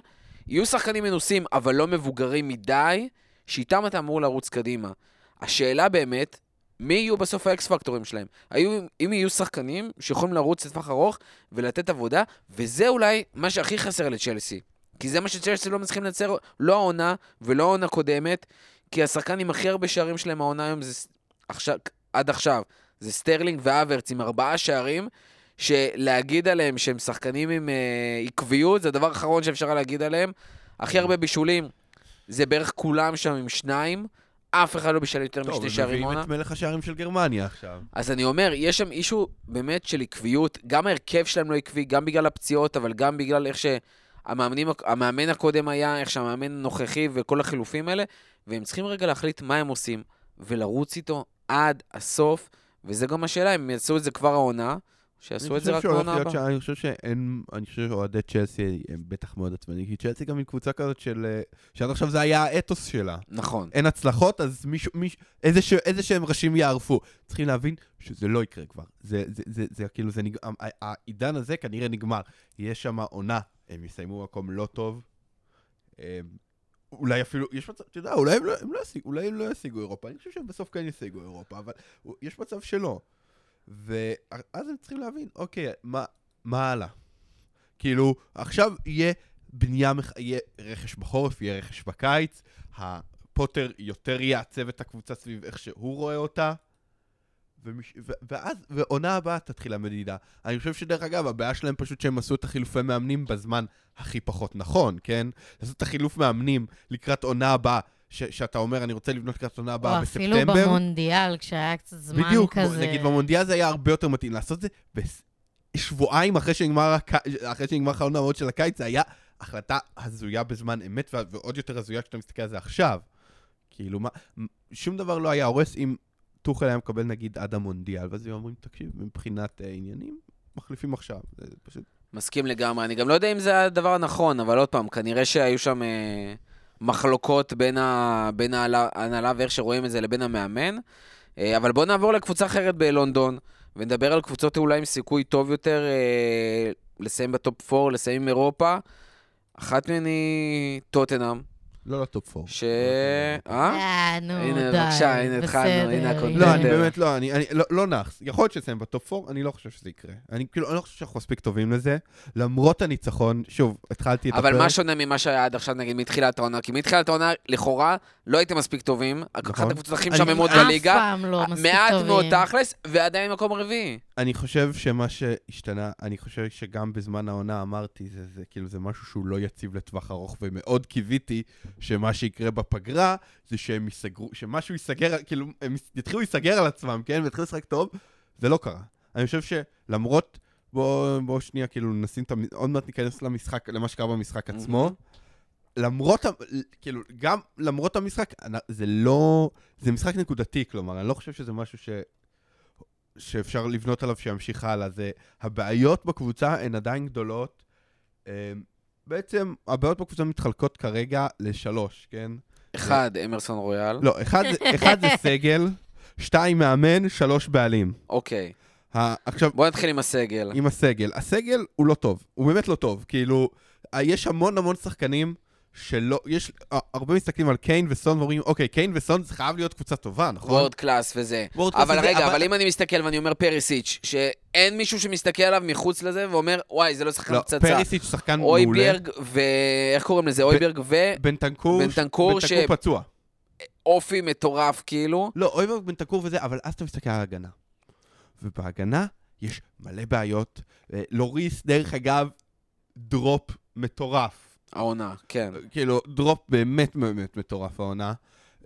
יהיו שחקנים מנוסים, אבל לא מבוגרים מדי, שאיתם אתה אמור לרוץ קדימה. השאלה באמת, מי יהיו בסוף האקס פקטורים שלהם? היו, אם יהיו שחקנים שיכולים לרוץ לטווח ארוך ולתת עבודה, וזה אולי מה שהכי חסר לצ'לסי. כי זה מה שצ'לסי לא מצליחים לייצר, לא העונה ולא העונה קודמת, כי השחקן עם הכי הרבה שערים שלהם העונה היום זה עכשיו, עד עכשיו, זה סטרלינג והאברץ עם ארבעה שערים, שלהגיד עליהם שהם שחקנים עם אה, עקביות, זה הדבר האחרון שאפשר להגיד עליהם. הכי הרבה בישולים, זה בערך כולם שם עם שניים, אף אחד לא בישל יותר טוב, משני שערים מביאים עונה. את מלך השערים של גרמניה עכשיו. אז אני אומר, יש שם issue באמת של עקביות, גם ההרכב שלהם לא עקבי, גם בגלל הפציעות, אבל גם בגלל איך שהמאמנים, המאמן הקודם היה, איך שהמאמן הנוכחי וכל החילופים האלה, והם צריכים רגע להחליט מה הם עושים, ולרוץ איתו עד הסוף, וזה גם השאלה, הם יעשו את זה כבר העונה, שיעשו את זה רק בעונה הבאה. אני חושב שאין, אני חושב שאוהדי צ'לסי הם בטח מאוד עצבנים, כי צ'לסי גם היא קבוצה כזאת של, אה, שעד עכשיו זה היה האתוס שלה. נכון. אין הצלחות, אז מישהו, מישהו, איזה, ש, איזה שהם ראשים יערפו. צריכים להבין שזה לא יקרה כבר. זה, זה, זה, זה כאילו, זה נג... ה- העידן הזה כנראה נגמר. יש שם עונה, הם יסיימו במקום לא טוב. הם, אולי אפילו, יש מצב, אתה יודע, אולי הם לא, הם לא ישיגו, אולי הם לא ישיגו אירופה. אני חושב שהם בסוף כן ישיגו אירופה, אבל יש מצב שלא. ואז הם צריכים להבין, אוקיי, מה, מה הלאה? כאילו, עכשיו יהיה בנייה, מח- יהיה רכש בחורף, יהיה רכש בקיץ, הפוטר יותר יעצב את הקבוצה סביב איך שהוא רואה אותה, ומש... ו... ואז, ועונה הבאה תתחיל המדידה. אני חושב שדרך אגב, הבעיה שלהם פשוט שהם עשו את החילופי מאמנים בזמן הכי פחות נכון, כן? לעשות את החילוף מאמנים לקראת עונה הבאה, ש... שאתה אומר, אני רוצה לבנות לקראת עונה הבאה או אפילו בספטמבר. במונדיאל, כשהיה קצת זמן בדיוק, כזה. נגיד במונדיאל זה היה הרבה יותר מתאים. לעשות את זה בשבועיים אחרי שנגמר. אחרי שנגמר חלון העמוד של הקיץ, זה היה החלטה הזויה בזמן אמת, ו... ועוד יותר הזויה כשאתה מסתכל על זה עכשיו. כאילו, מה, שום דבר לא היה הורס אם טוחל היה מקבל נגיד עד המונדיאל, ואז הם אומרים, תקשיב, מבחינת אה, עניינים, מחליפים עכשיו. זה פשוט... מסכים לגמרי. אני גם לא יודע אם זה הדבר הנכון, אבל עוד פעם, כנראה שהיו שם אה, מחלוקות בין, ה, בין ההנהלה- ואיך שרואים את זה לבין המאמן. אה, אבל בואו נעבור לקבוצה אחרת בלונדון, ונדבר על קבוצות אולי עם סיכוי טוב יותר אה, לסיים בטופ 4, לסיים עם אירופה. אחת מהן היא טוטנאם, לא ל top 4. ש... אה? אה, נו, הנה, די. בבקשה, הנה התחלנו, הנה ה content. לא, אני. באמת לא, אני, אני לא, לא נאחס. יכול להיות שנסיים ב top 4, אני לא חושב שזה יקרה. אני כאילו, אני לא חושב שאנחנו מספיק טובים לזה. למרות הניצחון, שוב, התחלתי את אבל. מה שונה ממה שהיה עד עכשיו, נגיד, מתחילת העונה? כי מתחילת העונה, לכאורה, לא הייתם מספיק טובים. אחת נכון. הקבוצות הכי אני- משעממות אף בליגה. פעם לא מספיק מעט טובים. מאוד תכלס, ועדיין מקום רביעי. אני חושב שמה שהשתנה, אני חושב שגם בזמן העונה אמרתי, זה, זה כאילו, זה משהו שהוא לא יציב לטווח ארוך, ומאוד קיוויתי שמה שיקרה בפגרה, זה שהם ייסגרו, שמשהו ייסגר, כאילו, הם יתחילו להיסגר על עצמם, כן? ויתחילו לשחק טוב, זה לא קרה. אני חושב שלמרות, בוא, בוא שנייה, כאילו, נשים את המ... עוד מעט ניכנס למשחק, למה שקרה במשחק עצמו. למרות, כאילו, גם למרות המשחק, זה לא... זה משחק נקודתי, כלומר, אני לא חושב שזה משהו ש... שאפשר לבנות עליו שימשיך הלאה. זה... הבעיות בקבוצה הן עדיין גדולות. אמ, בעצם, הבעיות בקבוצה מתחלקות כרגע לשלוש, כן? אחד, אמרסון רויאל. לא, אחד, זה- אחד זה סגל, שתיים מאמן, שלוש בעלים. אוקיי. ה- עכשיו, בוא נתחיל עם הסגל. עם הסגל. הסגל הוא לא טוב, הוא באמת לא טוב. כאילו, יש המון המון שחקנים שלא, יש, אה, הרבה מסתכלים על קיין וסון ואומרים, אוקיי, קיין וסון זה חייב להיות קבוצה טובה, נכון? world class וזה. וורד אבל וזה, רגע, אבל- אבל אם אני מסתכל ואני אומר פרישיץ', שאין מישהו שמסתכל עליו מחוץ לזה ואומר, וואי, זה לא שחקן לא, פצצה. פרישיץ' שחקן מעולה. הויברג ו... איך קוראים לזה? הויברג בנטנקור, בנטנקור ש- בנטנקור פצוע. ואופי מטורף, כאילו. לא, הויברג בנטנקור וזה, אבל אז אתה מסתכל על ההגנה. ובהגנה יש מלא בעיות. אה, לוריס, דרך אגב, drop מטורף. העונה, כן. כאילו, drop באמת באמת מטורף העונה.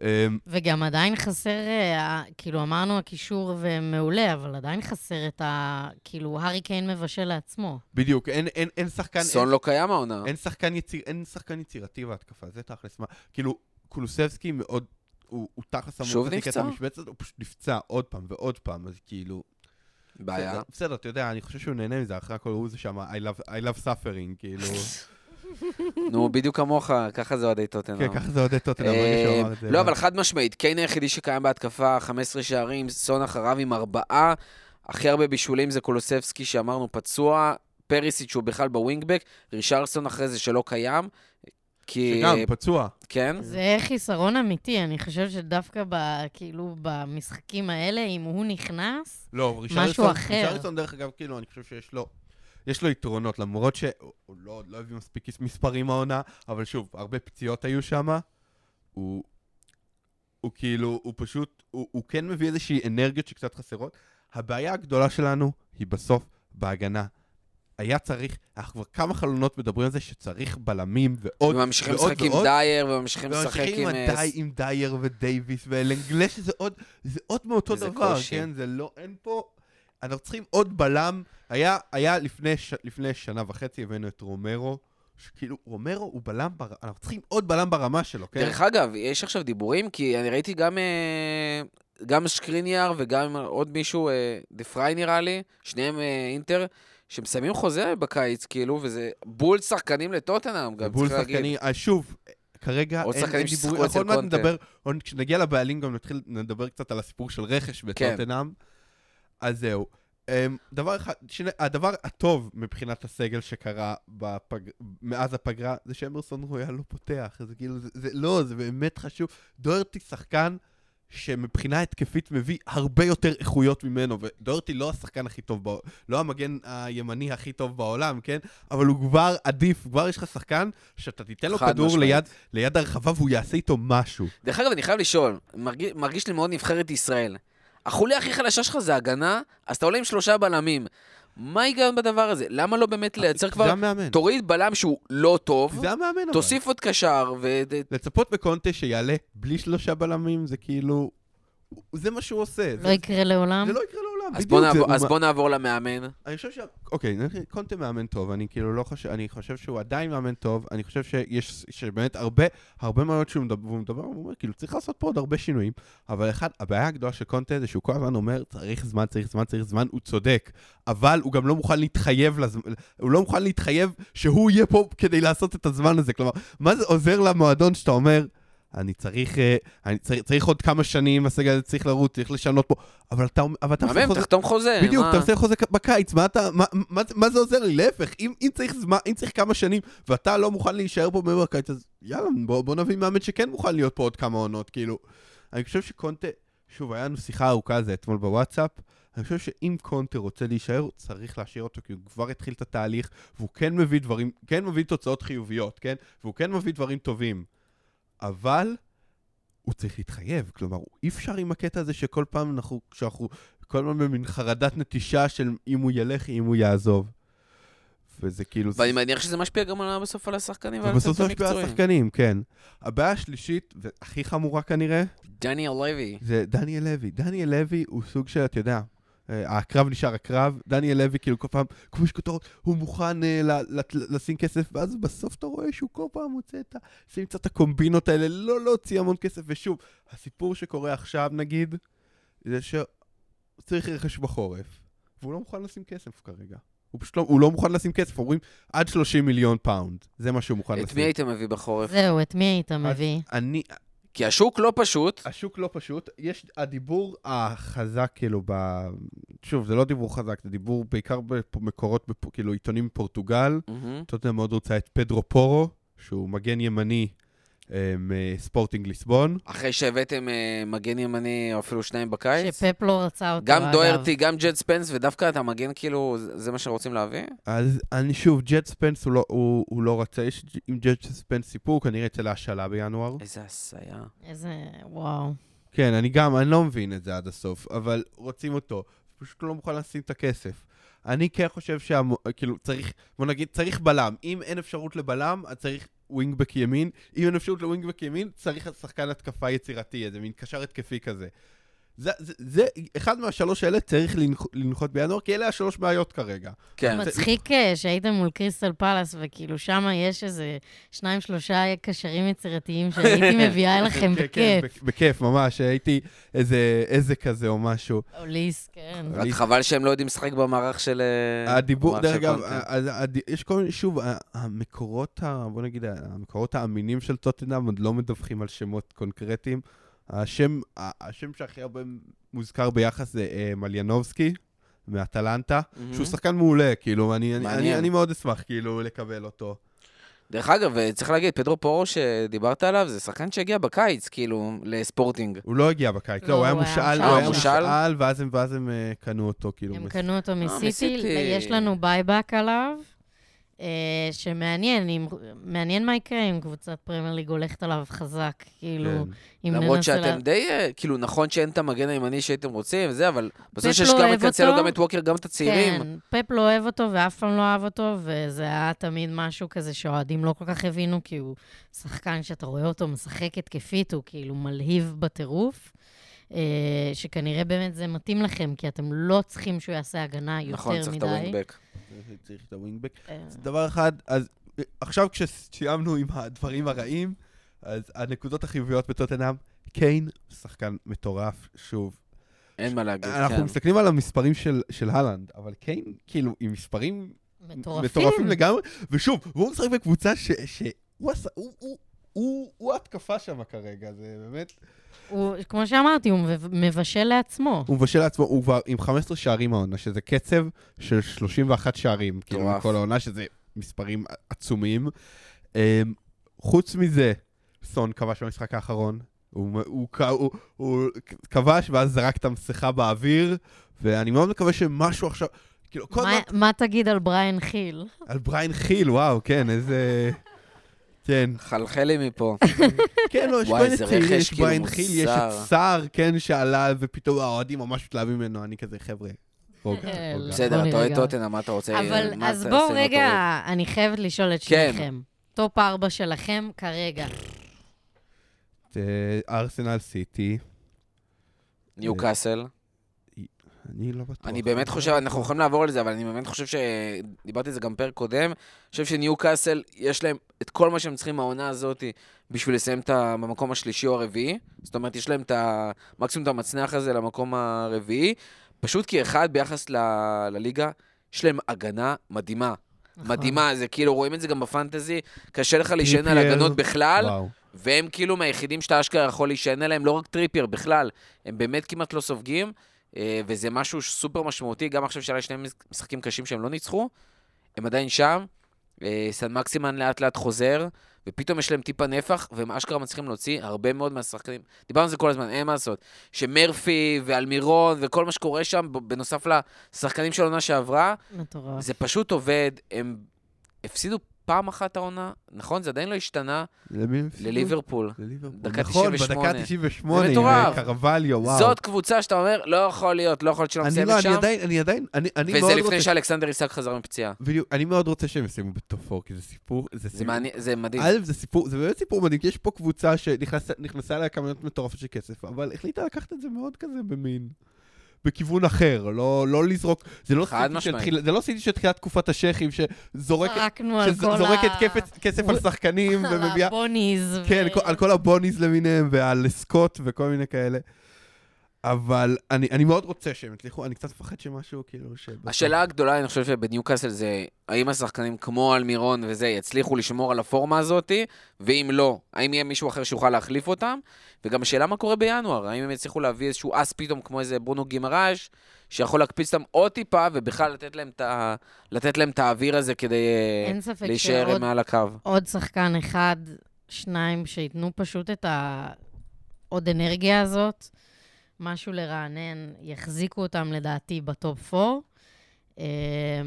אמ, וגם עדיין חסר, אה, כאילו אמרנו הקישור ומעולה, אבל עדיין חסר את ה... כאילו, הארי קיין מבשל לעצמו. בדיוק, אין, אין, אין שחקן... סון אין, לא קיים העונה. אין שחקן, יציר, אין שחקן יצירתי בהתקפה, זה תכלס מה... כאילו, קולוסבסקי מאוד... הוא, הוא תכלס אמור שוב לשחק את נפצע? המשבצת, הוא פשוט נפצע עוד פעם ועוד פעם, אז כאילו... בעיה. בסדר, בסדר, אתה יודע, אני חושב שהוא נהנה מזה, אחרי הכל הוא זה שם, I love, I love suffering, כאילו... נו, בדיוק כמוך, ככה זה אוהדי טוטנאם. כן, ככה זה אוהדי טוטנאם, ברגע שהוא אמר את זה. אה, לא, אבל חד משמעית, קיין היחידי שקיים בהתקפה, 15 שערים, סון אחריו עם ארבעה, הכי הרבה בישולים זה קולוסבסקי שאמרנו פצוע, פריסיץ' שהוא בכלל בווינגבק, רישרסון אחרי זה שלא קיים, כי... שגם, פצוע. כן? זה חיסרון אמיתי, אני חושבת שדווקא ב, כאילו במשחקים האלה, אם הוא נכנס, לא, משהו אחר. רישרליסון, דרך אגב, כאילו, אני חושב שיש לו... יש לו יתרונות, למרות שהוא הוא לא, לא הביא מספיק מספרים העונה, אבל שוב, הרבה פציעות היו שם. הוא, הוא כאילו, הוא פשוט, הוא, הוא כן מביא איזושהי אנרגיות שקצת חסרות. הבעיה הגדולה שלנו היא בסוף בהגנה. היה צריך, אנחנו כבר כמה חלונות מדברים על זה שצריך בלמים ועוד וממשיכים ועוד לשחק עם ועוד. דייר, וממשיכים לשחק וממשיכים עם... עם, אה, עם דייר ודייוויס ואלנגלש, זה עוד, זה עוד מאותו דבר, קושי. כן? זה לא, אין פה... אנחנו צריכים עוד בלם. היה, היה לפני, ש, לפני שנה וחצי הבאנו את רומרו, שכאילו, רומרו הוא בלם, בר... אנחנו צריכים עוד בלם ברמה שלו, כן? דרך אגב, יש עכשיו דיבורים, כי אני ראיתי גם, אה, גם שקריניאר וגם עוד מישהו, אה, דה פריי נראה לי, שניהם אה, אינטר, שמסיימים חוזה בקיץ, כאילו, וזה בול שחקנים לטוטנאם, גם בול צריך להגיד. שחקני, אה, שוב, כרגע אין, אין דיבורים, אנחנו עוד מעט. נדבר, כשנגיע לבעלים גם נתחיל, נדבר קצת על הסיפור של רכש כן. בטוטנאם. אז זהו. אמ, דבר אחד, שני, הדבר הטוב מבחינת הסגל שקרה בפג... מאז הפגרה, זה שאמרסון רויאל לא פותח. זה כאילו, זה, זה לא, זה באמת חשוב. דוורטי שחקן שמבחינה התקפית מביא הרבה יותר איכויות ממנו, ודוורטי לא השחקן הכי טוב, בע... לא המגן הימני הכי טוב בעולם, כן? אבל הוא כבר עדיף, כבר יש לך שחקן שאתה תיתן לו כדור משמעית. ליד, ליד הרחבה והוא יעשה איתו משהו. דרך אגב, אני חייב לשאול, מרגיש, מרגיש לי מאוד נבחרת ישראל. החוליה הכי חלשה שלך זה הגנה, אז אתה עולה עם שלושה בלמים. מה ההיגיון בדבר הזה? למה לא באמת לייצר זה כבר... המאמן. תוריד בלם שהוא לא טוב, זה המאמן אבל. תוסיף עוד קשר, ו... לצפות בקונטה שיעלה בלי שלושה בלמים, זה כאילו... זה מה שהוא עושה. לא זה, יקרה לעולם. זה לא יקרה לעולם, אז בדיוק. בוא, זה- נעבור, הוא אז מה- בוא נעבור למאמן. אני חושב ש... אוקיי, קונטה מאמן טוב, אני כאילו לא חושב... אני חושב שהוא עדיין מאמן טוב, אני חושב שיש... שבאמת הרבה, הרבה מאוד שהוא מדבר, והוא מדבר, הוא אומר, כאילו, צריך לעשות פה עוד הרבה שינויים, אבל אחד, הבעיה הגדולה של קונטה זה שהוא כל הזמן אומר, צריך זמן, צריך זמן, צריך זמן, הוא צודק, אבל הוא גם לא מוכן להתחייב לזמן, הוא לא מוכן להתחייב שהוא יהיה פה כדי לעשות את הזמן הזה, כלומר, מה זה עוזר למועדון שאתה אומר, אני צריך, אה, אני צריך, צריך עוד כמה שנים, הסגל הזה צריך לרוץ, צריך לשנות פה, אבל אתה, אבל אתה עושה חוזה- תחתום חוזה. בדיוק, מה? אתה עושה חוזה בקיץ, מה, אתה, מה, מה, מה זה עוזר לי? להפך, אם, אם, צריך זמן, אם צריך כמה שנים ואתה לא מוכן להישאר פה מעבר הקיץ, אז יאללה, בוא, בוא נביא מאמן שכן מוכן להיות פה עוד כמה עונות, כאילו. אני חושב שקונטה, שוב, היה לנו שיחה ארוכה על זה אתמול בוואטסאפ, אני חושב שאם קונטה רוצה להישאר, הוא צריך להשאיר אותו, כי הוא כבר התחיל את התהליך, והוא כן מביא דברים, כן מביא תוצאות חיוביות, כן? והוא כן מביא דברים טובים. אבל הוא צריך להתחייב, כלומר, אי אפשר עם הקטע הזה שכל פעם אנחנו, שאנחנו כל הזמן במין חרדת נטישה של אם הוא ילך, אם הוא יעזוב. וזה כאילו... ואני מניח שזה משפיע גם על- בסוף על השחקנים ועל ובסוף זה הצוות משפיע על המקצועי. השחקנים, כן. הבעיה השלישית, והכי חמורה כנראה, דניאל לוי. זה דניאל לוי. דניאל לוי הוא סוג של, אתה יודע, הקרב נשאר הקרב, דניאל לוי כאילו כל פעם, כמו יש כותרות, הוא מוכן אה, ל- ל- לשים כסף, ואז בסוף אתה רואה שהוא כל פעם מוצא את ה... עושים קצת את הקומבינות האלה, לא להוציא המון כסף, ושוב, הסיפור שקורה עכשיו נגיד, זה שהוא צריך רכש בחורף, והוא לא מוכן לשים כסף כרגע. הוא פשוט לא, הוא לא מוכן לשים כסף, אומרים עד 30 מיליון פאונד, זה מה שהוא מוכן לשים. את מי היית מביא בחורף? זהו, את מי היית מביא? אני, כי השוק לא פשוט. השוק לא פשוט, יש הדיבור החזק, כאילו, ב... שוב, זה לא דיבור חזק, זה דיבור בעיקר במקורות, בפ... כאילו, עיתונים מפורטוגל. מהמם. טוטנאם מאוד רוצה את פדרו פורו, שהוא מגן ימני מספורטינג ליסבון. אחרי שהבאתם אה, מגן ימני, או אפילו שניים בקיץ. שפפ לא רצה אותו, גם אגב. דוהרטי, גם ג'ד ספנס, ודווקא אתה מגן כאילו, זה זה מה שרוצים להביא? אז אני שוב, ג'ד ספנס הוא לא, הוא, הוא לא רצה, יש עם ג'ד ספנס סיפור, כנראה יצא להשאלה בינואר. איזה הזיה. איזה... וואו. כן, אני גם, אני לא מבין את זה עד הסוף, אבל רוצים אותו, פשוט לא מוכן לשים את הכסף. אני כן חושב שה... כאילו, צריך, בוא נגיד, צריך בלם. אם אין אפשרות לבלם, אז צריך wingback ימין. אם אין אפשרות ל wingback ימין, צריך שחקן התקפה יצירתי, איזה מין קשר התקפי כזה. זה, זה, זה, אחד מהשלוש האלה צריך לנח, לנחות בינואר, כי אלה השלוש בעיות כרגע. כן. מצחיק אה, שהייתם מול קריסטל פלאס, וכאילו שם יש איזה שניים, שלושה קשרים יצירתיים שהייתי מביאה לכם כן, כן, בכיף. בכ- בכיף, ממש, הייתי איזה, איזה כזה או משהו. אוליס, כן. רק חבל שהם לא יודעים לשחק במערך של... אה, הדיבור, דרך אגב, יש כל מיני, שוב, המקורות, ה- בוא נגיד, המקורות האמינים של טוטנאם עוד לא מדווחים על שמות קונקרטיים. השם, השם שהכי הרבה מוזכר ביחס זה אה, מלינובסקי, מאטלנטה, מהמם. שהוא שחקן מעולה, כאילו, אני, אני. אני, אני מאוד אשמח, כאילו, לקבל אותו. דרך אגב, צריך להגיד, פדרו פורו שדיברת עליו, זה שחקן שהגיע בקיץ, כאילו, לספורטינג. הוא לא הגיע בקיץ, לא, לא, הוא היה הוא היה מושאל, מושאל. הוא היה אה, מושאל? ואז הם, ואז הם אה, קנו אותו, כאילו. הם מס- קנו אותו מסיטי, מסיטי. ויש לנו buyback עליו, אה, שמעניין, אם- מעניין מה יקרה אם קבוצת פרמייר ליג הולכת עליו חזק, כאילו, כן. אם למרות ננסה לה- שאתם די, אה, כאילו, נכון שאין את המגן הימני שהייתם רוצים וזה, אבל בסוף שיש לא גם את אותו. גם את ווקר, גם את הצעירים. כן, פפ לא אוהב אותו ואף פעם לא אהב אותו, וזה היה תמיד משהו כזה שאוהדים לא כל כך הבינו, כי הוא שחקן שאתה רואה אותו משחק התקפית, הוא כאילו מלהיב בטירוף. אה, שכנראה באמת זה מתאים לכם, כי אתם לא צריכים שהוא יעשה הגנה יותר נכון, מדי. צריך את הווינגבק. צריך את הווינגבק. אה, אז דבר אחד, אז אה, עכשיו כשסיימנו עם הדברים הרעים, אז הנקודות החיוביות בטוטנאם, קיין, שחקן מטורף, שוב. אין מה להגיד, אנחנו כן. מסתכלים על המספרים של, של הלנד, אבל קיין, כאילו, עם מספרים מטורפים. מטורפים לגמרי, ושוב, והוא משחק בקבוצה ש... ש... הוא, הוא, הוא, הוא, הוא התקפה שם כרגע, זה באמת... הוא, כמו שאמרתי, הוא מב- מבשל לעצמו. הוא מבשל לעצמו, הוא כבר עם 15 שערים העונה, שזה קצב של 31 שערים, כאילו. מכל העונה, שזה מספרים עצומים. Um, חוץ מזה, סון כבש במשחק האחרון. הוא, הוא, הוא, הוא, הוא כבש ואז זרק את המסכה באוויר, ואני מאוד מקווה שמשהו עכשיו... כאילו, כל מה. מה תגיד על בריין חיל? על בריין חיל, וואו, כן, איזה... כן, חלחל לי מפה. כן, לא, יש כל מיני איזה צעירים, רכש, יש כאילו, בריאן חיל, יש את. סאר, כן, שעלה, ופתאום האוהדים ממש מתלהבים ממנו, אני כזה, חבר'ה, אה. בסדר, אתה אוהד. טוטנהאם, מה אתה רוצה? אבל, אז בואו רגע, אני חייבת לשאול את כן. שניכם. top ארבע שלכם כרגע. אה, ארסנל סיטי. ניו קאסל. אני לא בטוח. אני באמת חושב, אנחנו יכולים לעבור על זה, אבל אני באמת חושב ש... דיברתי על זה גם פרק קודם. אני חושב שניו קאסל, יש להם את כל מה שהם צריכים מהעונה הזאת בשביל לסיים את ה... במקום השלישי או הרביעי. זאת אומרת, יש להם את ה... מקסימום את המצנח הזה למקום הרביעי. פשוט כי אחד, ביחס ל... לליגה, יש להם הגנה מדהימה. נכון. מדהימה, זה כאילו, רואים את זה גם ב fantasy, קשה לך להישען על. הגנות בכלל, וואו. והם כאילו מהיחידים שאתה אשכרה יכול להישען עליהם, לא רק טריפייר, בכלל. הם באמת כמעט לא סופגים, וזה משהו סופר משמעותי, גם עכשיו שהיה שני משחקים קשים שהם לא ניצחו, הם עדיין שם. אה, סן מקסימן לאט לאט חוזר, ופתאום יש להם טיפה נפח, והם אשכרה מצליחים להוציא הרבה מאוד מהשחקנים. דיברנו על זה כל הזמן, אין מה לעשות. שמרפי ואלמירון וכל מה שקורה שם, בנוסף לשחקנים של העונה שעברה, מטורף. זה פשוט עובד. הם הפסידו פעם אחת העונה, נכון? זה עדיין לא השתנה, למי? לליברפול. דקה נכון, 98. בדקה 98, זה עם מטורף. קרווליו, וואו. זאת קבוצה שאתה אומר, לא יכול להיות, לא יכול להיות שלא מסיימת לא, שם. אני עדיין, אני עדיין, אני מאוד וזה רוצה... לפני שאלכסנדר איסק חזר מפציעה. בדיוק, אני מאוד רוצה שהם יסיימו בטופ 4, כי זה סיפור, זה מדהים. א', זה סיפור, זה באמת סיפור מדהים, כי יש פה קבוצה שנכנסה אליה כמויות מטורפות של כסף, אבל החליטה לקחת את זה מאוד כזה במין, בכיוון אחר, לא, לא לזרוק, זה לא חד סיטי של. תחיל- זה לא סיטי של תחילת תקופת השייחים, שזורקת על ה... כסף, כסף על ו- שחקנים על ומביאה... הבוניז. כן, ו- על כל הבוניז למיניהם ועל סקוט וכל מיני כאלה. אבל אני, אני מאוד רוצה שהם יצליחו, אני קצת מפחד שמשהו כאילו ש... השאלה הגדולה, אני חושב שבניוקאסל זה, האם השחקנים כמו אלמירון וזה יצליחו לשמור על הפורמה הזאת, ואם לא, האם יהיה מישהו אחר שיוכל להחליף אותם? וגם השאלה מה קורה בינואר, האם הם יצליחו להביא איזשהו אס פתאום כמו איזה ברונו גימרש, שיכול להקפיץ אותם עוד טיפה, ובכלל לתת להם את, ה... לתת להם את האוויר הזה כדי אה, להישאר שעוד מעל הקו. עוד שחקן אחד, שניים, שייתנו פשוט את העוד אנרגיה הזאת, משהו לרענן, יחזיקו אותם לדעתי ב top 4.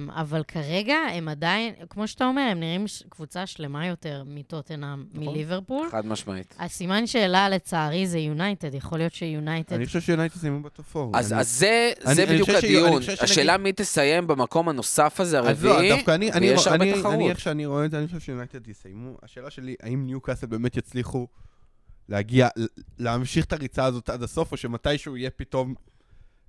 אבל כרגע הם עדיין, כמו שאתה אומר, הם נראים ש- קבוצה שלמה יותר מטוטנאם, נכון. מליברפול. חד משמעית. הסימן שאלה לצערי זה יונייטד, יכול להיות שיונייטד... אני חושב שיונייטד יסיימו ב top four. אז, אני- אז זה, אני- זה אני בדיוק ש- הדיון. שנגיד- השאלה מי תסיים במקום הנוסף הזה, אז לא, הרביעי, דווקא אני, אני, ויש הרבה אני, תחרות. אני, איך שאני רואה את זה, אני חושב שיונייטד יסיימו. השאלה שלי, האם ניוקאסל באמת יצליחו להגיע, להמשיך את הריצה הזאת עד הסוף, או שמתישהו יהיה פתאום,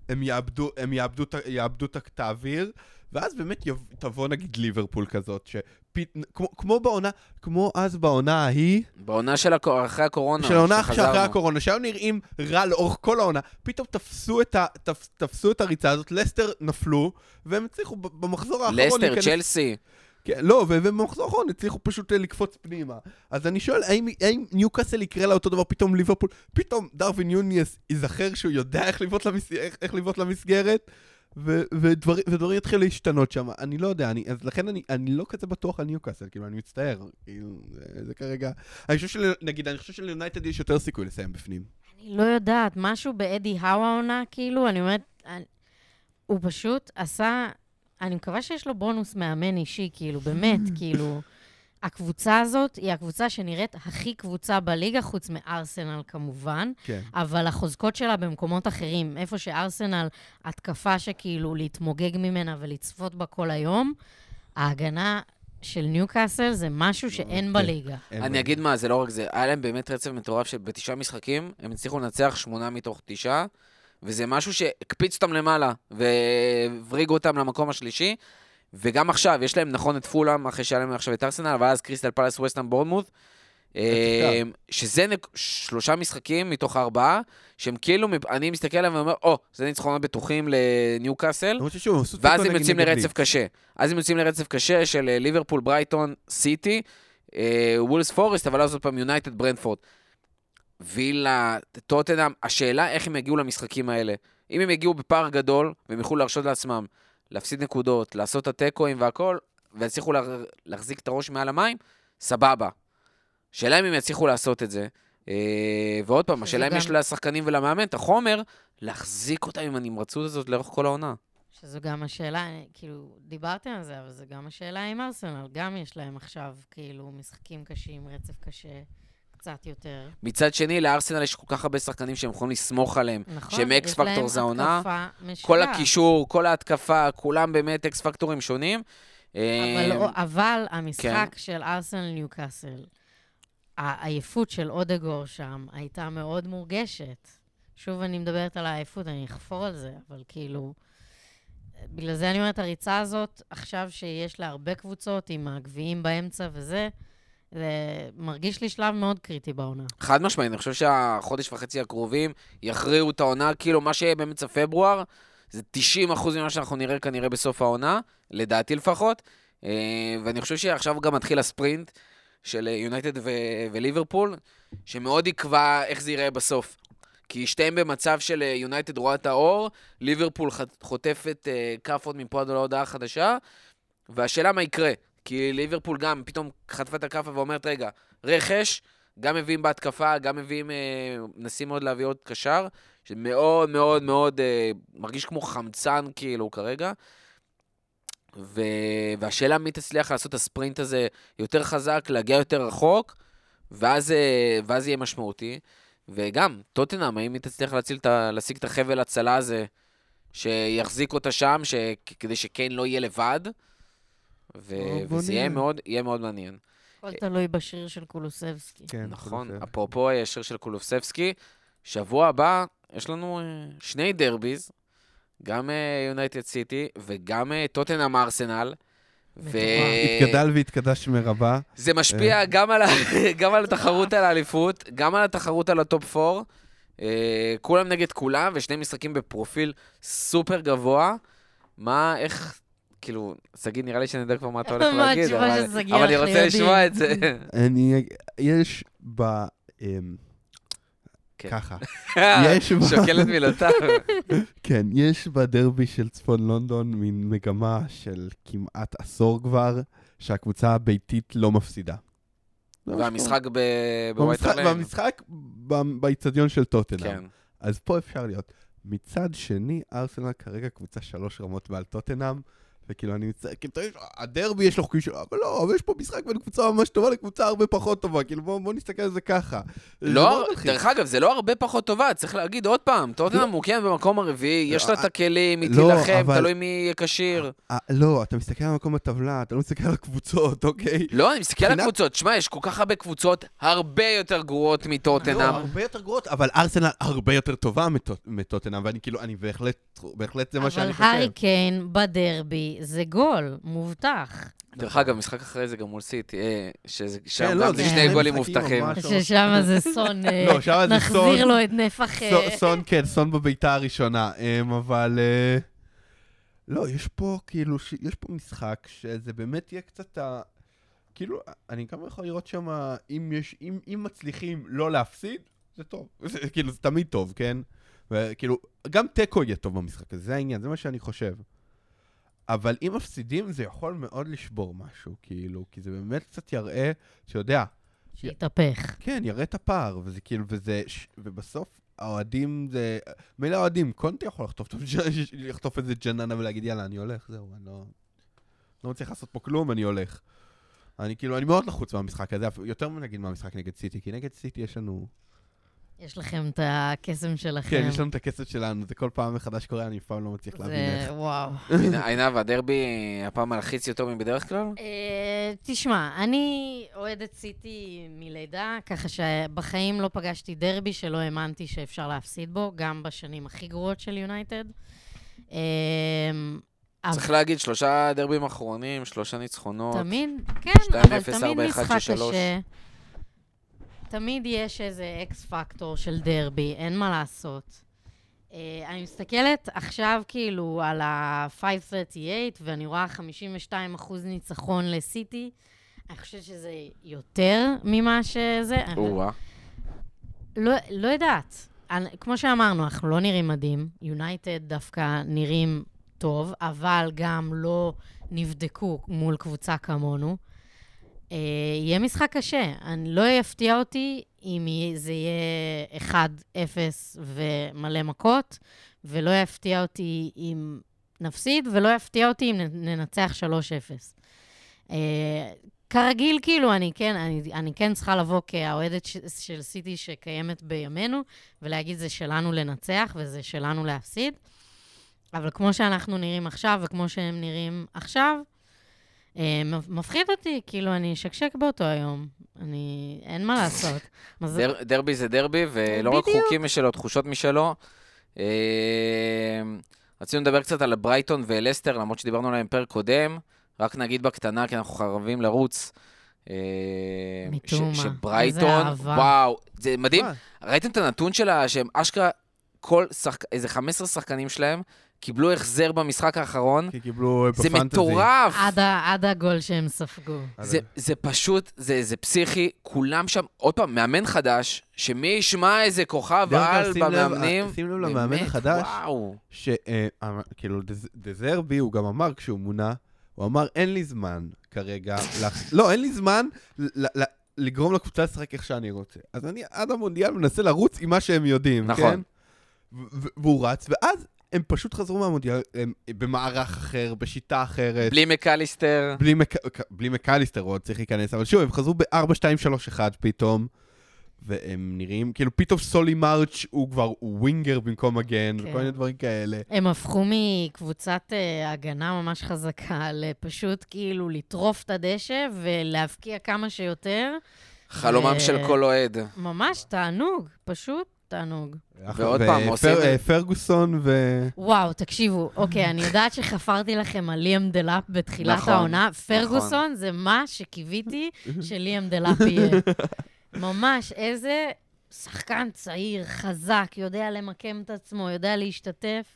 הם יאבדו, הם יאבדו, יאבדו את האוויר, ואז באמת יב, תבוא נגיד ליברפול כזאת, שפת, כמו, כמו בעונה, כמו אז בעונה ההיא, בעונה של הקו- אחרי הקורונה, של העונה. שאחרי הקורונה, שהיו נראים רע לאורך כל העונה, פתאום תפסו את, ה, תפ, תפסו את הריצה הזאת, לסטר נפלו, והם הצליחו במחזור האחרון לסטר, להיכנס- צ'לסי. כן, לא, ובמחזור האחרון הצליחו פשוט אה, לקפוץ פנימה. אז אני שואל, האם, האם ניוקאסל יקרה לה אותו דבר פתאום ליברפול? פתאום דרווין יוניאס ייזכר שהוא יודע איך לבעוט למס... איך, איך למסגרת? ו- ודבר, ודברים יתחילו להשתנות שם. אני לא יודע, אני, אז לכן אני, אני לא כזה בטוח על ניוקאסל, כאילו, אני מצטער. כאילו, זה, זה כרגע... אני חושב של... נגיד, אני חושב שליונייטד יש יותר סיכוי לסיים בפנים. אני לא יודעת, משהו באדי האו העונה, כאילו, אני אומרת, אני, הוא פשוט עשה, אני מקווה שיש לו בונוס מאמן אישי, כאילו, באמת, כאילו, הקבוצה הזאת היא הקבוצה שנראית הכי קבוצה בליגה, חוץ מארסנל כמובן, כן. אבל החוזקות שלה במקומות אחרים, איפה שארסנל, התקפה שכאילו להתמוגג ממנה ולצפות בה כל היום, ההגנה של ניוקאסל זה משהו שאין כן. בליגה. אני. אגיד מה, זה לא רק זה, היה להם באמת רצף מטורף שבתשעה משחקים הם הצליחו לנצח שמונה מתוך תשעה, וזה משהו שהקפיץ אותם למעלה, והבריגו אותם למקום השלישי, וגם עכשיו, יש להם נכון את פולאם, אחרי שהיה להם עכשיו את ארסנל, ואז קריסטל פלס ווסטהאם בורנמוט, אה, שזה נק- שלושה משחקים מתוך ארבעה, שהם כאילו, אני מסתכל עליהם ואומר, או, זה ניצחונות בטוחים הם עשו ואז הם יוצאים לרצף. קשה. אז הם יוצאים לרצף קשה של אה, ליברפול, ברייטון, סיטי, אה, וולבס, פורסט, אבל אז עוד פעם יונייטד, ברנטפורד. וילה, טוטנאם, השאלה איך הם יגיעו למשחקים האלה. אם הם יגיעו בפער גדול, והם יוכלו להרשות לעצמם להפסיד נקודות, לעשות את התיקואים והכל, ויצליחו לה, להחזיק את הראש מעל המים, סבבה. השאלה אם הם יצליחו לעשות את זה. אה, ועוד פעם, השאלה אם יש לשחקנים ולמאמן את החומר להחזיק אותם עם הנמרצות הזאת לאורך כל העונה. שזו גם השאלה, כאילו, דיברתם על זה, אבל זו גם השאלה עם ארסנל. גם יש להם עכשיו, כאילו, משחקים קשים, רצף קשה, קצת יותר. מצד שני, לארסנל יש כל כך הרבה שחקנים שהם יכולים לסמוך עליהם. נכון? שהם אקס פקטור זה העונה. כל הקישור, כל ההתקפה, כולם באמת אקס פקטורים שונים. אבל, אה, אבל המשחק כן. של ארסנל ניוקאסל, העייפות של אודגור שם הייתה מאוד מורגשת. שוב אני מדברת על העייפות, אני אחפור על זה, אבל כאילו... בגלל זה אני אומרת, הריצה הזאת, עכשיו שיש לה הרבה קבוצות עם הגביעים באמצע וזה, זה מרגיש לי שלב מאוד קריטי בעונה. חד משמעית, אני חושב שהחודש וחצי הקרובים יכריעו את העונה, כאילו מה שיהיה באמצע פברואר, זה 90% ממה שאנחנו נראה כנראה בסוף העונה, לדעתי לפחות. אה, ואני חושב שעכשיו גם מתחיל הספרינט של יונייטד ו- וליברפול, שמאוד יקבע איך זה ייראה בסוף. כי שתיהם במצב של יונייטד רואה את האור, ליברפול חוטפת אה, כאפות מפה עד להודעה חדשה, והשאלה מה יקרה. כי ליברפול גם פתאום חטפה את הכאפה ואומרת, רגע, רכש, גם מביאים בהתקפה, גם מביאים, אה, מנסים מאוד להביא עוד קשר, שמאוד מאוד מאוד אה, מרגיש כמו חמצן כאילו כרגע. ו... והשאלה מי תצליח לעשות את הספרינט הזה יותר חזק, להגיע יותר רחוק, ואז, אה, ואז יהיה משמעותי. וגם, טוטנאם, האם היא תצליח להציל את ה... להשיג את החבל הצלה הזה, שיחזיק אותה שם, ש... כדי שקיין לא יהיה לבד. ו... בוא וזה יהיה. מאוד, יהיה מאוד מעניין. הכל תלוי בשריר של קולוסבסקי. כן, נכון. אפרופו השריר של קולוסבסקי, שבוע הבא יש לנו אה, שני derbies, גם יונייטד סיטי וגם טוטנאם ארסנל. מטורף. יתגדל ויתקדש שמיה רבא. זה משפיע גם על, ה... גם על התחרות על האליפות, גם על התחרות על ה top 4. אה, כולם נגד כולם, ושני משחקים בפרופיל סופר גבוה. מה, איך, כאילו, שגיא, נראה לי שאני יודע כבר מה אתה הולך מה להגיד, התשובה אבל, של שגיא, אבל אני רוצה לשמוע. את זה. אני... יש ב... אמ, כן. ככה. יש בה- שוקל את מילותיו. כן, יש בדרבי של צפון לונדון מין מגמה של כמעט עשור כבר, שהקבוצה הביתית לא מפסידה. והמשחק ב- שקורה. בווייט במשחק- הרלן. והמשחק ב- באיצטדיון של טוטנאם. כן. אז פה אפשר להיות. מצד שני, ארסנל כרגע קבוצה שלוש רמות מעל טוטנאם, וכאילו אני מצטער, כאילו, הדרבי יש לו חוקים שלו, אבל לא, אבל יש פה משחק בין קבוצה ממש טובה לקבוצה הרבה פחות טובה, כאילו בואו בוא נסתכל על זה ככה. זה לא. דרך אגב, זה לא הרבה פחות טובה, צריך להגיד עוד פעם, טוטנאם מוקמת במקום הרביעי, יש לה את הכלים, היא לא, תילחם, אבל- תלוי מי יהיה כשיר. אה, לא, אתה מסתכל על מקום הטבלה, אתה לא מסתכל על הקבוצות, אוקיי? לא, אני מסתכל על הקבוצות, שמע, יש כל כך הרבה קבוצות הרבה יותר גרועות לא, מטוטנאם. הרבה יותר גרועות, אבל ארסנל הרבה יותר טובה מטוט- מטוטנאם, ואני כאילו, אני בהחלט, בהחלט זה מה שאני אבל חושב. הארי קיין בדרבי זה גול, מובטח. דרך אגב, משחק אחרי זה גם מול סיטי, אה, ששם לא, גם זה שני גולים מובטחים. ממש. ששם זה סון, אה, לא. נחזיר לו את נפח... אה, סון- כן, סון בביתה הראשונה, אמ, אבל... לא, יש פה, כאילו, יש פה משחק שזה באמת יהיה קצת ה... כאילו, אני גם יכול לראות שם, אם יש, אם, אם מצליחים לא להפסיד, זה טוב. זה, כאילו, זה תמיד טוב, כן? וכאילו, גם תיקו יהיה טוב במשחק הזה, זה העניין, זה מה שאני חושב. אבל אם מפסידים, זה יכול מאוד לשבור משהו, כאילו, כי זה באמת קצת יראה, אתה יודע, שהתהפך. כן, יראה את הפער, וזה כאילו, וזה, ש- ובסוף האוהדים זה, מילא האוהדים, קונטי יכול לחטוף, לחטוף איזה ג'ננה ולהגיד, יאללה, אני הולך, זהו, אני לא, לא מצליח לעשות פה כלום, אני הולך. אני כאילו, אני מאוד לחוץ מהמשחק הזה, יותר מנגיד מהמשחק נגד סיטי, כי נגד סיטי יש לנו, יש לכם את הקסם שלכם. כן, יש לנו את הכסף שלנו, זה כל פעם מחדש קורה, אני אף פעם לא מצליח להבין איך. זה, וואו. עינב, הדרבי הפעם מלחיץ יותר מבדרך כלל? אה, תשמע, אני אוהדת סיטי מלידה, ככה שבחיים לא פגשתי דרבי שלא האמנתי שאפשר להפסיד בו, גם בשנים הכי גרועות של יונייטד. אה, צריך להגיד, שלושה דרבים אחרונים, שלושה ניצחונות. תמיד, כן, 2-0, אבל תמיד 4-1, משחק 6-3. קשה. תמיד יש איזה אקס פקטור של דרבי, אין מה לעשות. Uh, אני מסתכלת עכשיו כאילו על ה-538, ואני רואה 52 אחוז ניצחון לסיטי. אני חושבת שזה יותר ממה שזה. אני- או-אה. לא, לא יודעת. אני, כמו שאמרנו, אנחנו לא נראים מדהים. יונייטד דווקא נראים טוב, אבל גם לא נבדקו מול קבוצה כמונו. אה, יהיה משחק קשה. אני, לא יפתיע אותי אם זה יהיה 1-0 ומלא מכות, ולא יפתיע אותי אם נפסיד, ולא יפתיע אותי אם ננצח 3-0. אה, כרגיל, כאילו, אני כן, אני, אני כן צריכה לבוא כאוהדת ש, של סיטי שקיימת בימינו, ולהגיד, זה שלנו לנצח וזה שלנו להפסיד. אבל כמו שאנחנו נראים עכשיו, וכמו שהם נראים עכשיו, מפחיד אותי, כאילו, אני אשקשק באותו היום. אני... אין מה לעשות. דר- דרבי זה דרבי, ולא רק בדיוק. חוקים משלו, תחושות משלו. אה, רצינו לדבר קצת על ברייטון ולסטר, למרות שדיברנו עליהם פרק קודם. רק נגיד בקטנה, כי אנחנו חייבים לרוץ. אה, מתומה. איזה שברייטון, אהבה. וואו, זה מדהים. ראיתם את הנתון שלה, שהם אשכרה, כל שחק... איזה 15 שחקנים שלהם קיבלו החזר במשחק האחרון. כי קיבלו אה, זה בפנטזי. מטורף. עד, ה- עד הגול שהם ספגו. זה, זה פשוט, זה, זה פסיכי, כולם שם, עוד פעם, מאמן חדש, שמי ישמע איזה כוכב על במאמנים, שים לב למאמן החדש. שכאילו דזרבי, הוא גם אמר כשהוא מונה, הוא אמר, אין לי זמן כרגע, לח- לא, אין לי זמן ל- ל- לגרום לקבוצה לשחק איך שאני רוצה. אז אני עד המונדיאל מנסה לרוץ עם מה שהם יודעים, נכון. כן? והוא רץ, ואז הם פשוט חזרו מהמונדיאל הם במערך אחר, בשיטה אחרת. בלי מקליסטר. בלי, מק... בלי מקליסטר הוא עוד צריך להיכנס, אבל שוב, הם חזרו ב-4-2-3-1 פתאום, והם נראים, כאילו פתאום סולי מרץ' הוא כבר הוא ווינגר במקום מגן, כן. וכל מיני דברים כאלה. הם הפכו מקבוצת אה, הגנה ממש חזקה לפשוט כאילו לטרוף את הדשא ולהבקיע כמה שיותר. חלומם ו- של כל אוהד. ממש תענוג, פשוט תענוג. ועוד פעם, עושים- פרגוסון ו... וואו, תקשיבו, אוקיי, אני יודעת שחפרתי לכם על ליאם דלאפ בתחילת נכון, העונה. פרגוסון זה מה שקיוויתי שליאם דלאפ יהיה. ממש, איזה שחקן צעיר, חזק, יודע למקם את עצמו, יודע להשתתף.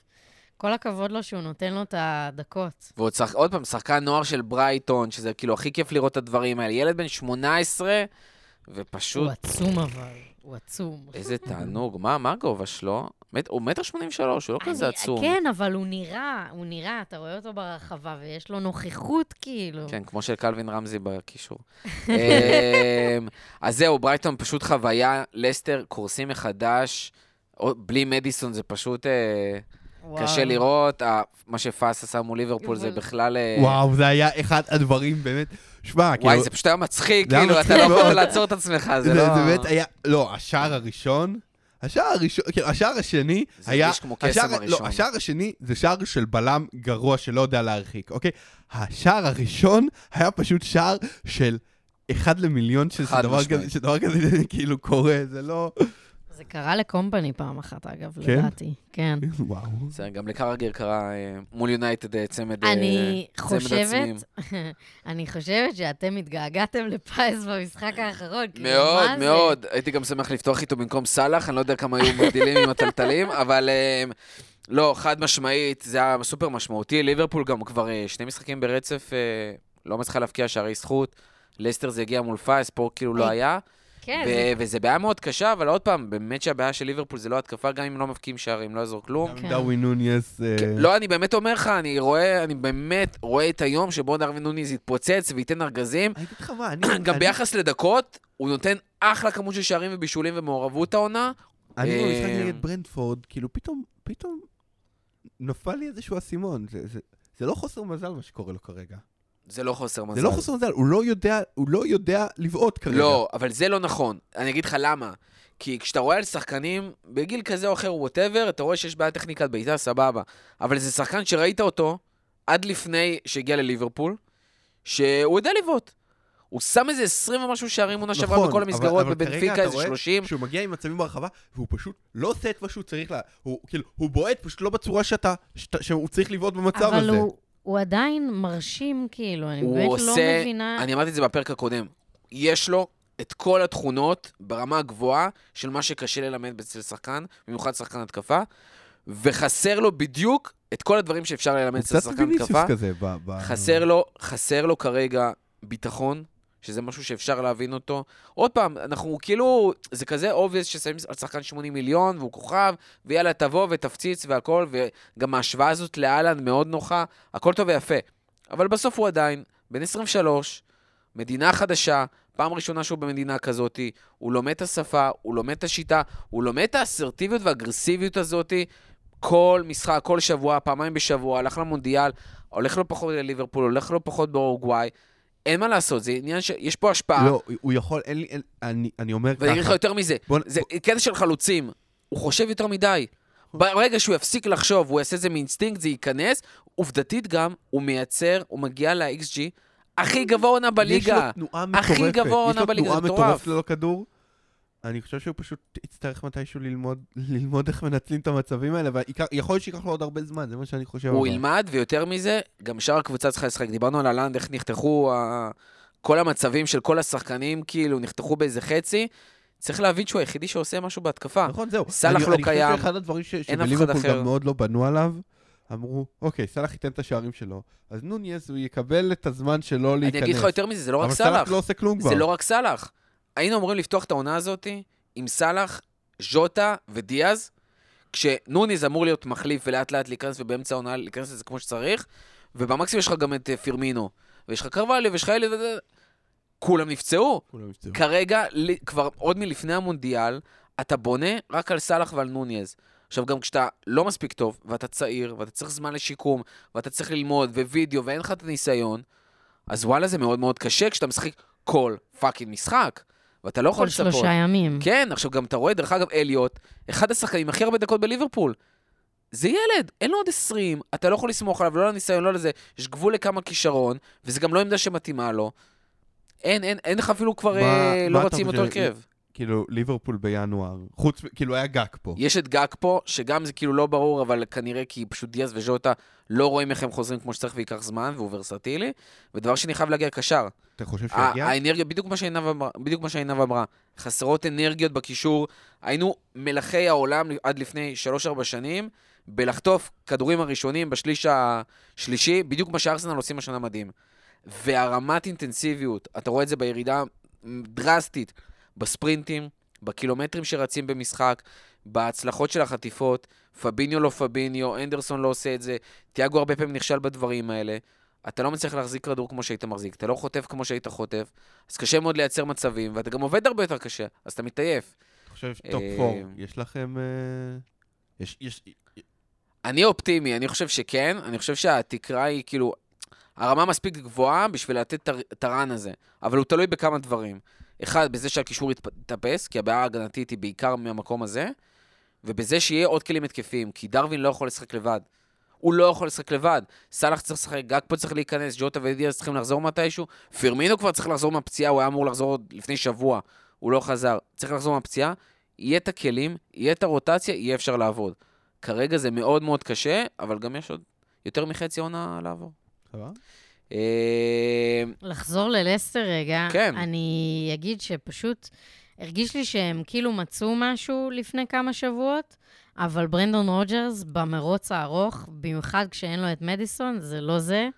כל הכבוד לו שהוא נותן לו את הדקות. ועוד שח... עוד פעם, שחקן נוער של ברייטון, שזה כאילו הכי כיף לראות את הדברים האלה. ילד בן 18, ופשוט, הוא עצום אבל, הוא עצום. איזה תענוג. מה, מה הגובה שלו? הוא מטר 83, הוא לא כזה עצום. כן, אבל הוא נראה, הוא נראה, אתה רואה אותו ברחבה ויש לו נוכחות, כאילו. כן, כמו של קלווין רמזי בקישור. אמ, אז זהו, ברייטון פשוט חוויה, לסטר קורסים מחדש, בלי מדיסון זה פשוט אה, וואו. קשה לראות. מה שפאס עשה מול ליברפול זה בכלל... אה, וואו, זה היה אחד הדברים באמת... שמע, כאילו... וואי, זה פשוט היה מצחיק, זה כאילו, אתה לא יכול. לעצור את עצמך, זה זה לא... זה באמת היה... לא, השער הראשון... השער הראשון, כאילו, השער השני זה היה... הרגיש כמו קסם השער- הראשון. לא, השער השני זה שער של בלם גרוע שלא יודע להרחיק, אוקיי? השער הראשון היה פשוט שער של אחד למיליון שדבר. כזה, שדבר כזה כאילו קורה, זה לא... זה קרה לקומפני פעם אחת, אגב, כן? לדעתי. כן. וואו. זה גם לקרגר קרה אה, מול יונייטד אה, צמד אה, אני צמד עצמים. חושבת, אני חושבת שאתם התגעגעתם לפייס במשחק האחרון. כאילו, מאוד? מאוד. הייתי גם שמח לפתוח איתו במקום סאלח, אני לא יודע כמה היו מבדילים עם הטלטלים, אבל לא, חד משמעית, זה היה סופר משמעותי. ליברפול גם כבר שני משחקים ברצף, לא מצליחה להבקיע שערי זכות. לסטר זה הגיע מול פייס, פה כאילו לא היה. כן, ו- זה- וזה בעיה מאוד קשה, אבל עוד פעם, באמת שהבעיה של ליברפול זה לא התקפה, גם אם לא מבקיעים שערים, לא יעזור כלום. כן. דרווין נוניס... אה, כן, לא, אני באמת אומר לך, אני רואה, אני באמת רואה את היום שבו דרווין נוניז יתפוצץ וייתן ארגזים. אני אגיד לך מה, אני... גם ביחס לדקות, הוא נותן אחלה כמות של שערים ובישולים ומעורבות העונה. אני במשחק אה, נגד ברנדפורד, כאילו פתאום, פתאום נפל לי איזשהו אסימון. זה- זה- זה לא חוסר מזל מה שקורה לו כרגע. זה לא חוסר מזל. זה לא חוסר מזל, הוא לא יודע, הוא לא יודע לבעוט כרגע. לא, אבל זה לא נכון. אני אגיד לך למה. כי כשאתה רואה על שחקנים, בגיל כזה או אחר, ווטאבר, אתה רואה שיש בעיה טכניקת בעיטה, סבבה. אבל זה שחקן שראית אותו עד לפני שהגיע לליברפול, שהוא יודע לבעוט. הוא שם איזה 20 ומשהו שערים עונה שעברה נכון, בכל אבל- המסגרות, אבל בבנפיקה איזה רואה 30. שהוא מגיע עם מצבים ברחבה, והוא פשוט לא עושה את מה שהוא צריך לה... הוא כאילו, הוא בועט פשוט לא בצורה שאתה... שאתה- שהוא צריך לבעוט במצב אבל הזה. הוא- הוא עדיין מרשים, כאילו, אני באמת לא עושה- מבינה. אני אמרתי את זה בפרק הקודם. יש לו את כל התכונות ברמה הגבוהה של מה שקשה ללמד אצל שחקן, במיוחד שחקן התקפה, וחסר לו בדיוק את כל הדברים שאפשר ללמד הוא אצל קצת שחקן ויניסיוס התקפה. כזה. ב- ב- חסר לו, חסר לו כרגע ביטחון, שזה משהו שאפשר להבין אותו. עוד פעם, אנחנו כאילו, זה כזה obvious ששמים על שחקן 80 מיליון, והוא כוכב, ויאללה, תבוא ותפציץ והכל, וגם ההשוואה הזאת לאלן מאוד נוחה, הכל טוב ויפה. אבל בסוף הוא עדיין בן 23, מדינה חדשה, פעם ראשונה שהוא במדינה כזאתי, הוא לומד את השפה, הוא לומד את השיטה, הוא לומד את האסרטיביות והאגרסיביות הזאתי. כל משחק, כל שבוע, פעמיים בשבוע, הלך למונדיאל, הולך לו פחות לליברפול, הולך לו פחות באורוגוואי. אין מה לעשות, זה עניין ש... יש פה השפעה. לא, הוא יכול, אין לי, אין- אני אני אומר ואני אגיד לך ככה. יותר מזה, בוא- זה קטע של חלוצים, הוא חושב יותר מדי. ברגע שהוא יפסיק לחשוב, הוא יעשה את זה מאינסטינקט, זה ייכנס, עובדתית גם, הוא מייצר, הוא מגיע ל-XG הכי גבוה עונה בליגה. יש לו תנועה הכי מטורפת. גבוה עונה יש לו בליגה, תנועה זה מטורפת מטורף. ללא כדור. אני חושב שהוא פשוט יצטרך מתישהו ללמוד, ללמוד איך מנצלים את המצבים האלה, ויכול להיות שייקח לו עוד הרבה זמן, זה מה שאני חושב. הוא אבל. ילמד, ויותר מזה, גם שאר הקבוצה צריכה לשחק. דיברנו על הלנד, איך נחתכו ה... כל המצבים של כל השחקנים, כאילו, נחתכו באיזה חצי. צריך להבין שהוא היחידי שעושה משהו בהתקפה. נכון, זהו. סאלח אני- לא אני קיים, חושב שאחד הדברים ש- שבליברפול. גם מאוד לא בנו עליו, אמרו, אוקיי, סאלח ייתן את השערים שלו, אז נוניס הוא יקבל את הזמן שלו אני להיכנס. אגיד לך יותר מזה, זה לא רק אבל סאלח. סאלח לא עושה כלום כבר. זה לא רק סאלח. היינו אמורים לפתוח את העונה הזאת עם סאלח, ז'וטה ודיאז, כשנוניז אמור להיות מחליף ולאט לאט להיכנס ובאמצע העונה להיכנס לזה כמו שצריך, ובמקסימום יש לך גם את אה, פירמינו, ויש לך קרווליו, ויש לך אלה, וזה- כולם נפצעו. כולם נפצעו. כרגע, כבר עוד מלפני המונדיאל, אתה בונה רק על סאלח ועל נוניז. עכשיו, גם כשאתה לא מספיק טוב, ואתה צעיר, ואתה צריך זמן לשיקום, ואתה צריך ללמוד, ווידאו, ואין לך את הניסיון, אז וואלה, זה מאוד מאוד קשה כשאתה משחק כל fucking משחק. ואתה לא יכול כל לצפות. שלושה ימים. כן, עכשיו גם אתה רואה, דרך אגב, אליוט, אחד השחקנים הכי הרבה דקות בליברפול. זה ילד, אין לו עוד 20, אתה לא יכול לסמוך עליו, לא לניסיון, לא לזה, יש גבול לכמה כישרון, וזה גם לא עמדה שמתאימה לו. אין, אין, אין לך אפילו כבר, מה- אה, מה לא רוצים אותו? הרכב. כאילו, ליברפול בינואר, חוץ, כאילו, היה גאק פה. יש את גאק פה, שגם זה כאילו לא ברור, אבל כנראה כי פשוט דיאז וז'וטה לא רואים איך הם חוזרים כמו שצריך וייקח זמן, והוא ורסטילי. ודבר שני, חייב להגיע קשר. אתה חושב שיגיע? האנרגיה, בדיוק מה שעינב אמרה, בדיוק מה שעינב אמרה. חסרות אנרגיות בקישור. היינו מלכי העולם עד לפני 3-4 שנים, בלחטוף כדורים הראשונים בשליש השלישי, בדיוק מה שארסנל עושים השנה מדהים. והרמת אינטנסיביות, אתה רואה את זה בירידה דרסטית בספרינטים, בקילומטרים שרצים במשחק, בהצלחות של החטיפות. פביניו לא פביניו, אנדרסון לא עושה את זה, תיאגו הרבה פעמים נכשל בדברים האלה. אתה לא מצליח להחזיק כדור כמו שהיית מחזיק, אתה לא חוטף כמו שהיית חוטף, אז קשה מאוד לייצר מצבים, ואתה גם עובד הרבה יותר קשה, אז אתה מתעייף. אתה חושב שטופ אה, 4, יש לכם... אה, יש, יש, אני אופטימי, אני חושב שכן, אני חושב שהתקרה היא כאילו, הרמה מספיק גבוהה בשביל לתת את הרן הזה, אבל הוא תלוי בכמה דברים. אחד, בזה שהקישור יתאפס, כי הבעיה ההגנתית היא בעיקר מהמקום הזה, ובזה שיהיה עוד כלים התקפיים, כי דרווין לא יכול לשחק לבד. הוא לא יכול לשחק לבד. סאלח צריך לשחק, גג פה צריך להיכנס, ג'וטה ודיאז צריכים לחזור מתישהו. פירמינו כבר צריך לחזור מהפציעה, הוא היה אמור לחזור עוד לפני שבוע, הוא לא חזר. צריך לחזור מהפציעה, יהיה את הכלים, יהיה את הרוטציה, יהיה אפשר לעבוד. כרגע זה מאוד מאוד קשה, אבל גם יש עוד יותר מחצי עונה לעבור. סבבה? אה, לחזור ללסטר רגע, כן. אני אגיד שפשוט הרגיש לי שהם כאילו מצאו משהו לפני כמה שבועות, אבל ברנדון רוג'רס במרוץ הארוך, במיוחד כשאין לו את מדיסון, זה לא זה,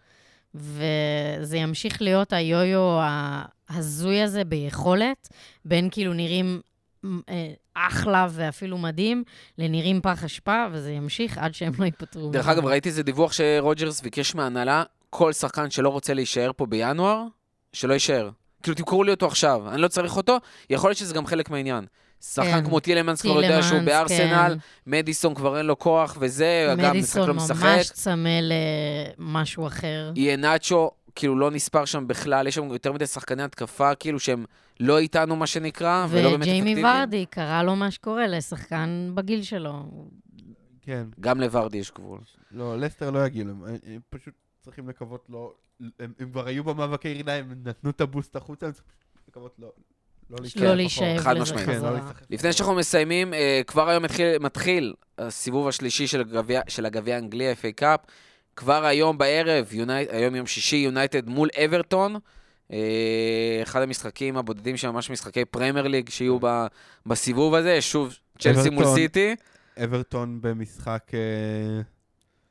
וזה ימשיך להיות היו-יו ההזוי הזה ביכולת, בין כאילו נראים אה, אחלה ואפילו מדהים, לנראים פח אשפה, וזה ימשיך עד שהם לא ייפטרו. דרך. אגב, ראיתי איזה דיווח שרוג'רס ביקש מההנהלה, כל שחקן שלא רוצה להישאר פה בינואר, שלא יישאר. כאילו, תמכרו לי אותו עכשיו, אני לא צריך אותו, יכול להיות שזה גם חלק מהעניין. שחקן כן. כמו טילמנס כבר יודע שהוא בארסנל, כן. מדיסון כבר אין לו כוח וזה, גם משחק מדיסון לא משחק. ממש צמא למשהו אחר. יהיה נאצ'ו, כאילו לא נספר שם בכלל, יש שם יותר מדי שחקני התקפה, כאילו שהם לא איתנו, מה שנקרא, ולא באמת וג'יימי אפקטיביים. ורדי, קרה לו מה שקורה לשחקן בגיל שלו. כן. גם לוורדי יש גבול. לא, לסטר לא יגיעו, פשוט צריכים לקוות לא... הם, הם כבר היו במאבקי ירידה, הם נתנו את ה boost החוצה, הם צריכים לקוות לא... לא לא. להישאב חד משמעית. כן, לא חזרה. להיסחף. לפני שאנחנו מסיימים, אה, כבר היום מתחיל, הסיבוב השלישי של הגביע, האנגלי, ה-FA Cup. כבר היום בערב, היום יום שישי, יונייטד מול אברטון. אה, אחד המשחקים הבודדים שממש משחקי פרמייר ליג שיהיו ב, בסיבוב הזה. שוב, צ'לסי מול. סיטי. אברטון במשחק...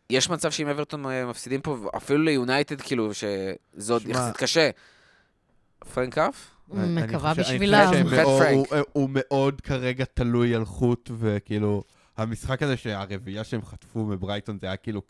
יש מצב שאם אברטון אה, מפסידים פה, אפילו ליונייטד, כאילו, שזה עוד יחסית קשה. פרנק? אני מקווה בשבילם. הוא- מאוד כרגע תלוי על חוט, וכאילו, המשחק הזה שהרביעייה שהם חטפו מברייטון, זה היה כאילו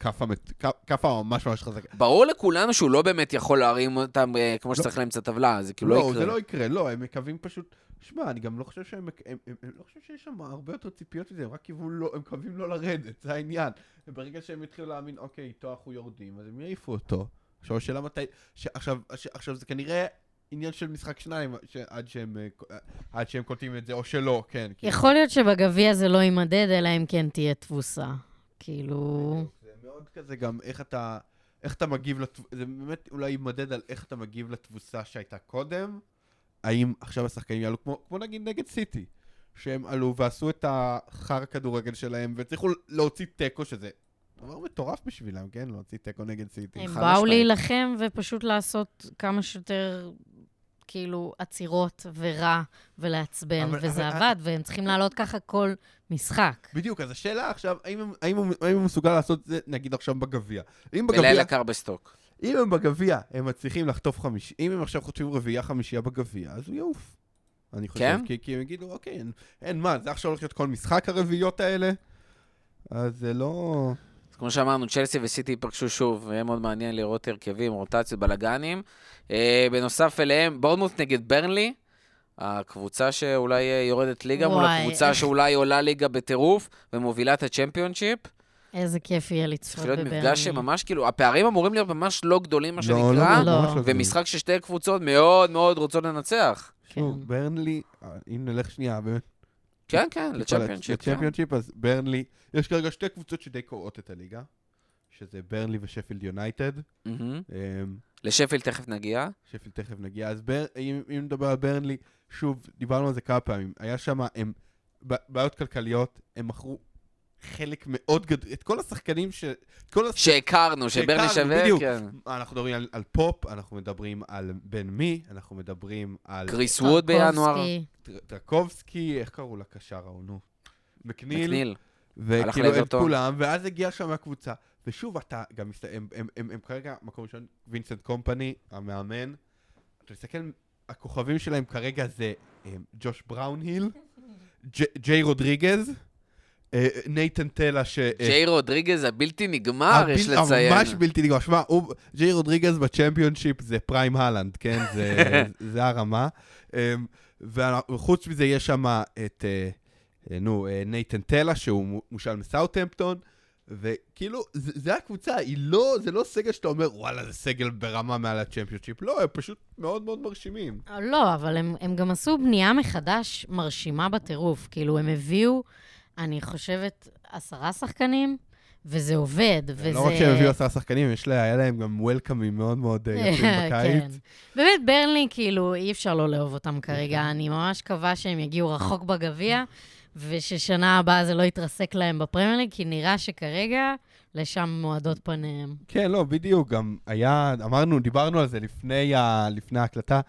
כאפה ממש ממש חזקה. ברור לכולנו שהוא לא באמת יכול להרים אותם אה, כמו שצריך לאמצע הטבלה, זה כאילו לא לא, יקרה. זה לא יקרה, לא, הם מקווים פשוט... שמע, אני גם לא חושב שהם... הם, הם, הם לא חושב שיש שם הרבה יותר ציפיות מזה, הם רק קיוו לא... הם מקווים לא לרדת, זה העניין. וברגע שהם התחילו להאמין, אוקיי, איתו אנחנו יורדים, אז הם יעיפו אותו. עכשיו, השאלה מתי... ש... עכשיו, ש... עכשיו, זה כנראה עניין של משחק שניים, ש... עד, שהם, אה, עד שהם קולטים את זה, או שלא, כן. כאילו. יכול להיות שבגביע זה לא יימדד, אלא אם כן תהיה תבוסה. כאילו... זה מאוד כזה גם איך אתה... איך אתה מגיב, לתב... זה באמת אולי יימדד על איך אתה מגיב לתבוסה שהייתה קודם. האם עכשיו השחקנים יעלו כמו, כמו נגיד נגד סיטי, שהם עלו ועשו את החר כדורגל שלהם והצליחו להוציא תיקו, שזה דבר מטורף בשבילם, כן? להוציא תיקו נגד סיטי. הם באו. להילחם ופשוט לעשות כמה שיותר, כאילו, עצירות ורע ולעצבן, אבל- וזה אבל- עבד, והם צריכים לעלות ככה כל משחק. בדיוק, אז השאלה עכשיו, האם, הם- האם, הוא- האם הוא מסוגל לעשות את זה, נגיד עכשיו בגביע? אם בגביע, בלילה קר בסטוק. אם הם בגביע, הם מצליחים לחטוף חמישי, אם הם עכשיו חוטפים רביעייה חמישייה בגביע, אז הוא יעוף. אני חושב, כן? כי, כי הם יגידו, אוקיי, אין, אין מה, זה עכשיו הולך להיות כל משחק הרביעיות האלה? אז זה לא... אז כמו שאמרנו, צ'לסי וסיטי ייפגשו שוב, ויהיה מאוד מעניין לראות הרכבים, רוטציות, בלאגנים. אה, בנוסף אליהם, בורדמוט נגד ברנלי, הקבוצה שאולי יורדת ליגה, מול וואי, הקבוצה איך- שאולי עולה ליגה בטירוף, ומובילה את הצ'מפיונשיפ. איזה כיף יהיה צריך לצפות להיות בברני. מפגש שממש, כאילו, הפערים אמורים להיות ממש לא גדולים, מה לא, שנקרא, לא, לא. לא. ומשחק ששתי קבוצות מאוד מאוד רוצות לנצח. שוב, כן. ברנלי, אם נלך שנייה, באמת, כן, כן, לצ'מפיונשיפ. כן. לצ'מפיונשיפ, אז ברנלי, יש כרגע שתי קבוצות שדי קוראות את הליגה, שזה ברנלי ושפילד יונייטד. אמ, לשפל תכף נגיע. שפל תכף נגיע. אז בר, אם, אם נדבר על ברנלי, שוב, דיברנו על זה כמה פעמים. היה שם, הם, בעיות כלכליות, הם מכרו חלק מאוד גדול, את כל השחקנים ש... את כל הש... שהכרנו, שברנלי שווה, בדיוק. כן. אנחנו מדברים על, על פופ, אנחנו מדברים על בן מי, אנחנו מדברים על קריס ווד בינואר. טרקובסקי. טר- טרקובסקי, איך קראו לקשר ההוא, נו? מקניל. מקניל. וכאילו את. כולם, ואז הגיע שם הקבוצה. ושוב, אתה גם, מסת... הם, הם, הם, הם כרגע מקום ראשון, וינסנט קומפני, המאמן. אתה מסתכל, הכוכבים שלהם כרגע זה הם, ג'וש בראונהיל, ג'- ג'יי רודריגז, אה, נייתן טלה, ש... אה, ג'יי רודריגז הבלתי נגמר, יש לציין. ממש בלתי נגמר. שמע, הוא- ג'יי רודריגז בצ'מפיונשיפ זה prime הולאנד, כן? זה, זה הרמה. אמ, וחוץ מזה יש שם את, אה, אה, נו, אה, נייתן טלה, שהוא מו- מושל מסאוטהמפטון, וכאילו, זה, זה הקבוצה, היא לא, זה לא סגל שאתה אומר, וואלה, זה סגל ברמה מעל הצ'מפיונשיפ. לא, הם פשוט מאוד מאוד מרשימים. לא, אבל הם, הם גם עשו בנייה מחדש מרשימה בטירוף. כאילו, הם הביאו, אני חושבת, עשרה שחקנים, וזה עובד, וזה... לא רק שהם הביאו עשרה שחקנים, יש לה, היה להם גם וולקאמים מאוד מאוד אה, יפים כן. בקיץ. באמת, ברנלי, כאילו, אי אפשר לא לאהוב אותם כרגע. אני ממש מקווה שהם יגיעו רחוק בגביע, וששנה הבאה זה לא יתרסק להם בפרמייר ליג, כי נראה שכרגע לשם מועדות פניהם. כן, לא, בדיוק, גם היה, אמרנו, דיברנו על זה לפני, ה, לפני ההקלטה,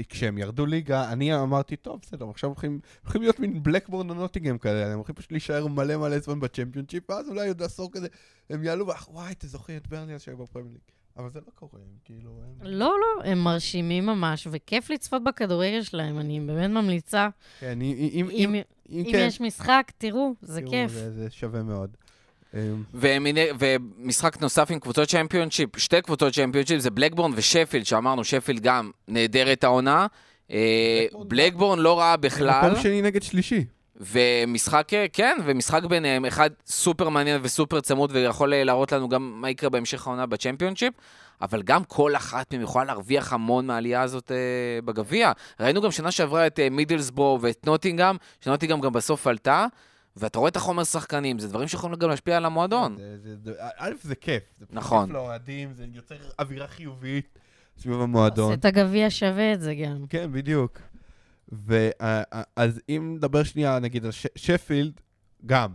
שכשהם ירדו ליגה, אני אמרתי, טוב, בסדר, עכשיו הולכים, הולכים להיות מין בלקבורן או נוטינגהאם כאלה, הם הולכים פשוט להישאר מלא מלא זמן בצ'מפיונשיפ, ואז אולי עוד עשור כזה, הם יעלו, ואח, וואי, אתה זוכר את ברני אז שהיו בפרמייר ליג. אבל זה לא קורה, הם כאילו... הם... לא, לא, הם מרשימים ממש, וכיף לצפות בכדורגל שלהם, אני באמת ממליצה. כן, אם, אם, אם, אם, אם כן, יש משחק, תראו, זה תראו, כיף. זה, זה שווה מאוד. אמ, ומשחק נוסף עם קבוצות צ'מפיונשיפ, שתי קבוצות צ'מפיונשיפ, זה בלקבורן ושפילד, שאמרנו, שפילד גם נהדרת העונה. אה, בלקבורן לא רעה בכלל, מקום שני נגד שלישי. ומשחק, אה, כן, ומשחק ביניהם, אחד סופר מעניין וסופר צמוד, ויכול אה, להראות לנו גם מה יקרה בהמשך העונה בצ'מפיונשיפ, אבל גם כל אחת מהם יכולה להרוויח המון מהעלייה הזאת אה, בגביע. ראינו גם שנה שעברה את אה, מידלסבורו ואת נוטינגאם, שנוטינגאם גם בסוף עלתה, ואתה רואה את החומר שחקנים, זה דברים שיכולים גם להשפיע על המועדון. זה- זה- זה- א', זה כיף. זה נכון. כיף לאוהדים, זה יוצר אווירה חיובית סביב המועדון. אז את הגביע שווה את זה גם. כן, בדיוק. ואז אם נדבר שנייה, נגיד, על ש- שפילד, גם.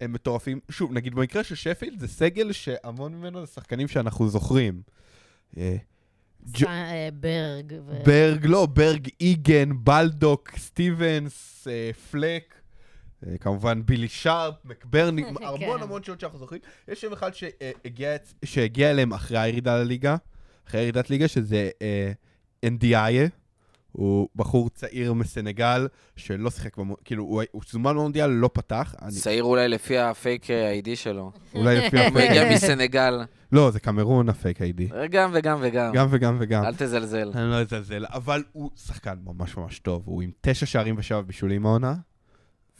הם מטורפים. שוב, נגיד במקרה של שפילד, זה סגל שהמון ממנו זה שחקנים שאנחנו זוכרים. אה, אה, ברג. ברג, לא, ברג, איגן, בלדוק, סטיבנס, אה, פלק, כמובן בילי שרפ, מקברני, כן. המון המון שעות שאנחנו זוכרים. יש שם אחד שהגיע, שהגיע אליהם אחרי הירידה לליגה, אחרי ירידת ליגה, שזה אה, אנדיאיה. הוא בחור צעיר מסנגל, שלא שיחק, במו... כאילו, הוא, הוא זומן במונדיאל, לא פתח. אני, צעיר אולי לפי ה fake ID שלו. אולי לפי הוא הפייק הגיע ID. מסנגל. לא, זה קמרון ה fake ID. גם וגם וגם. גם וגם וגם. אל תזלזל. אני לא אזלזל, אבל הוא שחקן ממש ממש טוב, הוא עם תשע שערים ושבע בישולים העונה,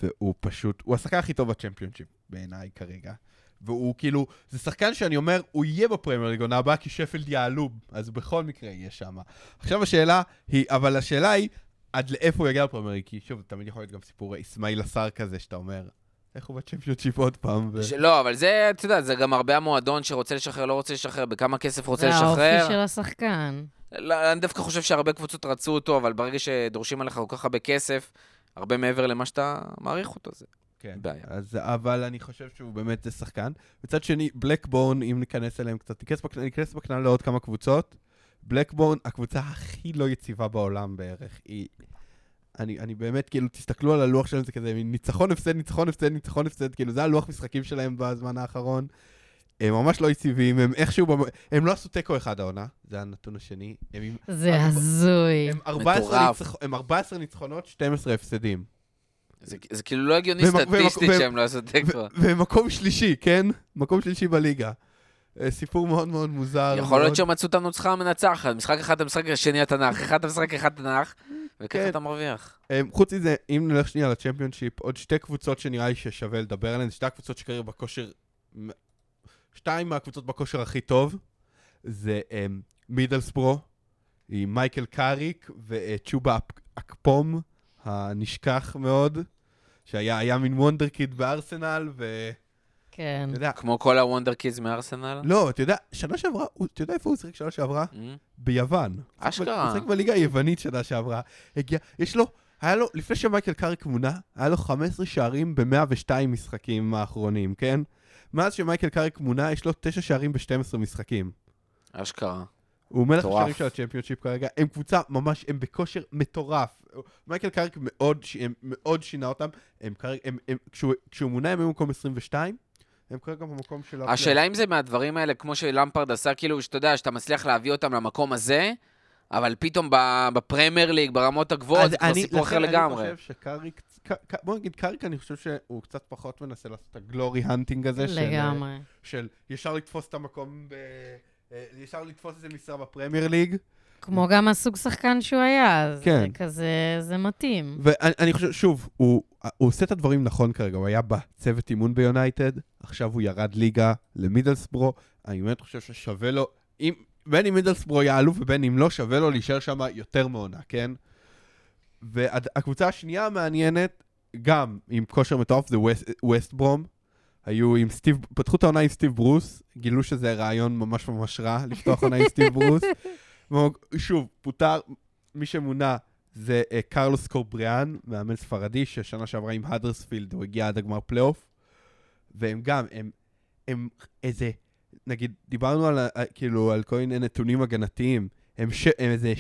והוא פשוט, הוא השחקן הכי טוב בצ'מפיונשיפ בעיניי כרגע. והוא כאילו, זה שחקן שאני אומר, הוא יהיה בפרמייר ליג עונה הבאה, כי שפילד יעלו, אז בכל מקרה יהיה שם. עכשיו השאלה היא, אבל השאלה היא, עד לאיפה הוא יגיע לפרמייר ליג? כי שוב, תמיד יכול להיות גם סיפור אסמאעיל עשר כזה, שאתה אומר, איך הוא בצ'מפיונשיפ עוד פעם? ו... לא, אבל זה, אתה יודע, זה גם הרבה המועדון שרוצה לשחרר, לא רוצה לשחרר, בכמה כסף רוצה זה האופי לשחרר. של השחקן. לא, אני דווקא חושב שהרבה קבוצות רצו אותו, אבל ברגע שדורשים עליך כל כך הרבה כסף, הרבה מעבר למה שאתה מעריך אותו, זה כן. בעיה. אז, אבל אני חושב שהוא באמת שחקן. מצד שני, בלקבורן, אם ניכנס אליהם קצת, ניכנס, בק... ניכנס בקטנה לעוד כמה קבוצות. בלקבורן, הקבוצה הכי לא יציבה בעולם בערך. היא... אני, אני באמת, כאילו, תסתכלו על הלוח שלהם, זה כזה ניצחון, הפסד, ניצחון, הפסד, ניצחון, הפסד, כאילו, זה הלוח משחקים שלהם בזמן האחרון. הם ממש לא יציבים, הם איכשהו, במ... הם לא עשו תיקו אחד העונה, זה הנתון השני. הם, עם... זה ארבע- הזוי. הם 14, מטורף. ניצח... הם 14 ניצחונות, 12 הפסדים. זה, זה כאילו לא הגיוני ומק- סטטיסטית ומק- שהם לא עשו תיקו. ו- ומקום שלישי, כן? מקום שלישי בליגה. אה, סיפור מאוד מאוד מוזר. יכול להיות מאוד. שהם מצאו את הנוסחה המנצחת, משחק אחד אתה משחק, השני התנ"ך, אחד אתה משחק, אחד תנ"ך, וככה כן. אתה מרוויח. אה, חוץ מזה, אם נלך שנייה לצ'מפיונשיפ, עוד שתי קבוצות שנראה לי ששווה לדבר עליהן, שתי הקבוצות שכרגע בכושר... שתיים מהקבוצות בכושר הכי טוב, זה אה, מידלסברו, עם מייקל קאריק וצ'ובה אק- אקפום, הנשכח מאוד, שהיה היה מין וונדרקיד בארסנל, ו... כן. אתה יודע, כמו כל הוונדר קידס מארסנל? לא, אתה יודע, שנה שעברה, אתה יודע איפה הוא שיחק שנה שעברה? Mm. ביוון. אשכרה. הוא שיחק בליגה היוונית שנה שעברה. הגיע, יש לו, היה לו, לפני שמייקל קאריק מונה, היה לו 15 שערים ב-102 משחקים האחרונים, כן? מאז שמייקל קאריק מונה, יש לו 9 שערים ב-12 משחקים. אשכרה. הוא מלך מטורף. השערים של הצ'מפיונשיפ כרגע, הם קבוצה ממש, הם בכושר מטורף. מייקל קאריק מאוד, הם מאוד שינה אותם, הם כרגע, הם, הם, כשהוא, כשהוא מונה הם היו במקום 22, הם כרגע במקום של... השאלה אם זה מהדברים האלה, כמו שלמפרד עשה, כאילו, שאתה יודע, שאתה מצליח להביא אותם למקום הזה, אבל פתאום בפרמייר ליג, ברמות הגבוהות, זה כבר סיפור אחר לגמרי. אני חושב שקאריק, בוא נגיד, קאריק, אני חושב שהוא קצת פחות מנסה לעשות את ה glory hunting הזה, של, לגמרי. של ישר לתפוס את המקום, ב, אה, ישר לתפוס איזה משרה בפרמייר ליג. כמו גם הסוג שחקן שהוא היה, אז כן. זה כזה, זה מתאים. ואני אני חושב, שוב, הוא, הוא עושה את הדברים נכון כרגע, הוא היה בצוות אימון ביונייטד, עכשיו הוא ירד ליגה למידלסברו, אני באמת חושב ששווה לו, אם, בין אם מידלסברו יעלו ובין אם לא, שווה לו להישאר שם יותר מעונה, כן? והקבוצה השנייה המעניינת, גם עם כושר מטורף, זה ווסט, ברום. היו עם סטיב, פתחו את העונה עם סטיב ברוס, גילו שזה רעיון ממש ממש רע לפתוח עונה עם סטיב ברוס. שוב, פוטר, מי שמונה זה אה, קרלוס קורברן, מאמן ספרדי, ששנה שעברה עם האדרספילד, הוא הגיע עד הגמר פלייאוף. והם גם, הם, הם איזה, נגיד, דיברנו על, כאילו, על כל מיני נתונים הגנתיים. הם, ש, הם איזה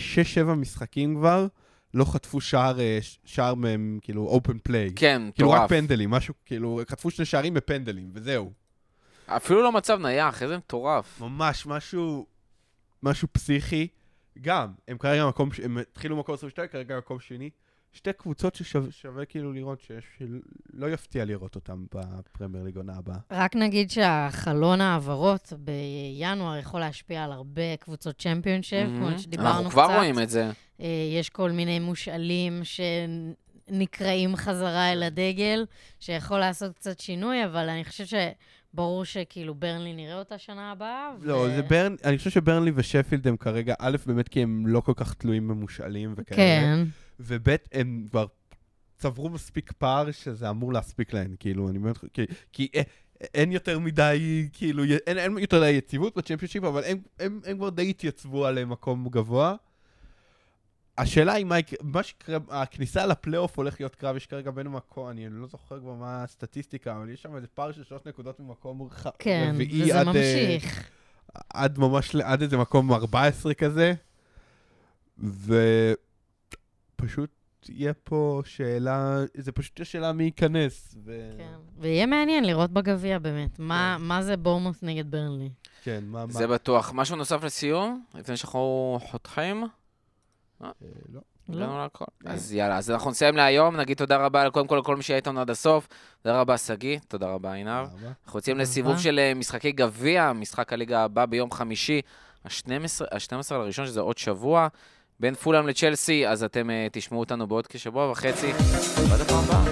6-7 משחקים כבר, לא חטפו שער, אה, שער מהם, כאילו, אופן פליי. כן, כאילו, רק מטורף. פנדלים, משהו, כאילו, חטפו שני שערים בפנדלים, וזהו. אפילו לא מצב נייח, איזה מטורף. ממש משהו, משהו פסיכי. גם, הם כרגע מקום, הם התחילו מקום 22, כרגע מקום שני. שתי קבוצות ששווה כאילו לראות, שיש, שלא יפתיע לראות אותם בפרמייר ליג עונה הבאה. רק נגיד שהחלון העברות בינואר יכול להשפיע על הרבה קבוצות צ'מפיונשיפ, כמו מהמם. שדיברנו קצת. אנחנו כבר רואים את זה. אה, יש כל מיני מושאלים שנקראים חזרה אל הדגל, שיכול לעשות קצת שינוי, אבל אני חושב שברור שכאילו ברנלי נראה אותה שנה הבאה. לא, זה ברן, אני חושב שברנלי ושפילד הם כרגע, א', באמת כי הם לא כל כך תלויים במושאלים וכאלה. כן. וב' הם כבר צברו מספיק פער שזה אמור להספיק להם, כאילו, אני באמת, כי, כי אה, אין יותר מדי, כאילו, אין, אין יותר מדי יציבות בצ'מפיונשיפ, אבל הם, הם, הם כבר די התייצבו על מקום גבוה. השאלה היא מה יקרה, מה שיקרה, הכניסה לפלייאוף הולך להיות קרב, יש כרגע בין מקום, אני לא זוכר כבר מה הסטטיסטיקה, אבל יש שם איזה פער של שלוש נקודות ממקום ח- כן, רביעי וזה עד, אה, ממשיך. עד ממש, עד איזה מקום 14 כזה, ופשוט תהיה פה שאלה, זה פשוט תהיה שאלה מי ייכנס. ו... כן. ויהיה מעניין לראות בגביע באמת. מה כן. מה זה בורמוס נגד ברנלי? כן, מה, מה? זה בטוח. משהו נוסף לסיום, לפני שאנחנו חותכים? אה, לא. לא. הגענו להכל. אה. אז יאללה, אז אנחנו נסיים להיום, נגיד תודה רבה קודם כל לכל מי שהיה איתנו עד הסוף. תודה רבה, שגיא, תודה רבה, עינב. אנחנו יוצאים לסיבוב. של אה, משחקי גביע, משחק הליגה הבא ביום חמישי, ה-12 לראשון, שזה עוד שבוע. בין פולאם לצ'לסי, אז אתם אה, תשמעו אותנו בעוד כשבוע וחצי. ועד הפעם הבאה.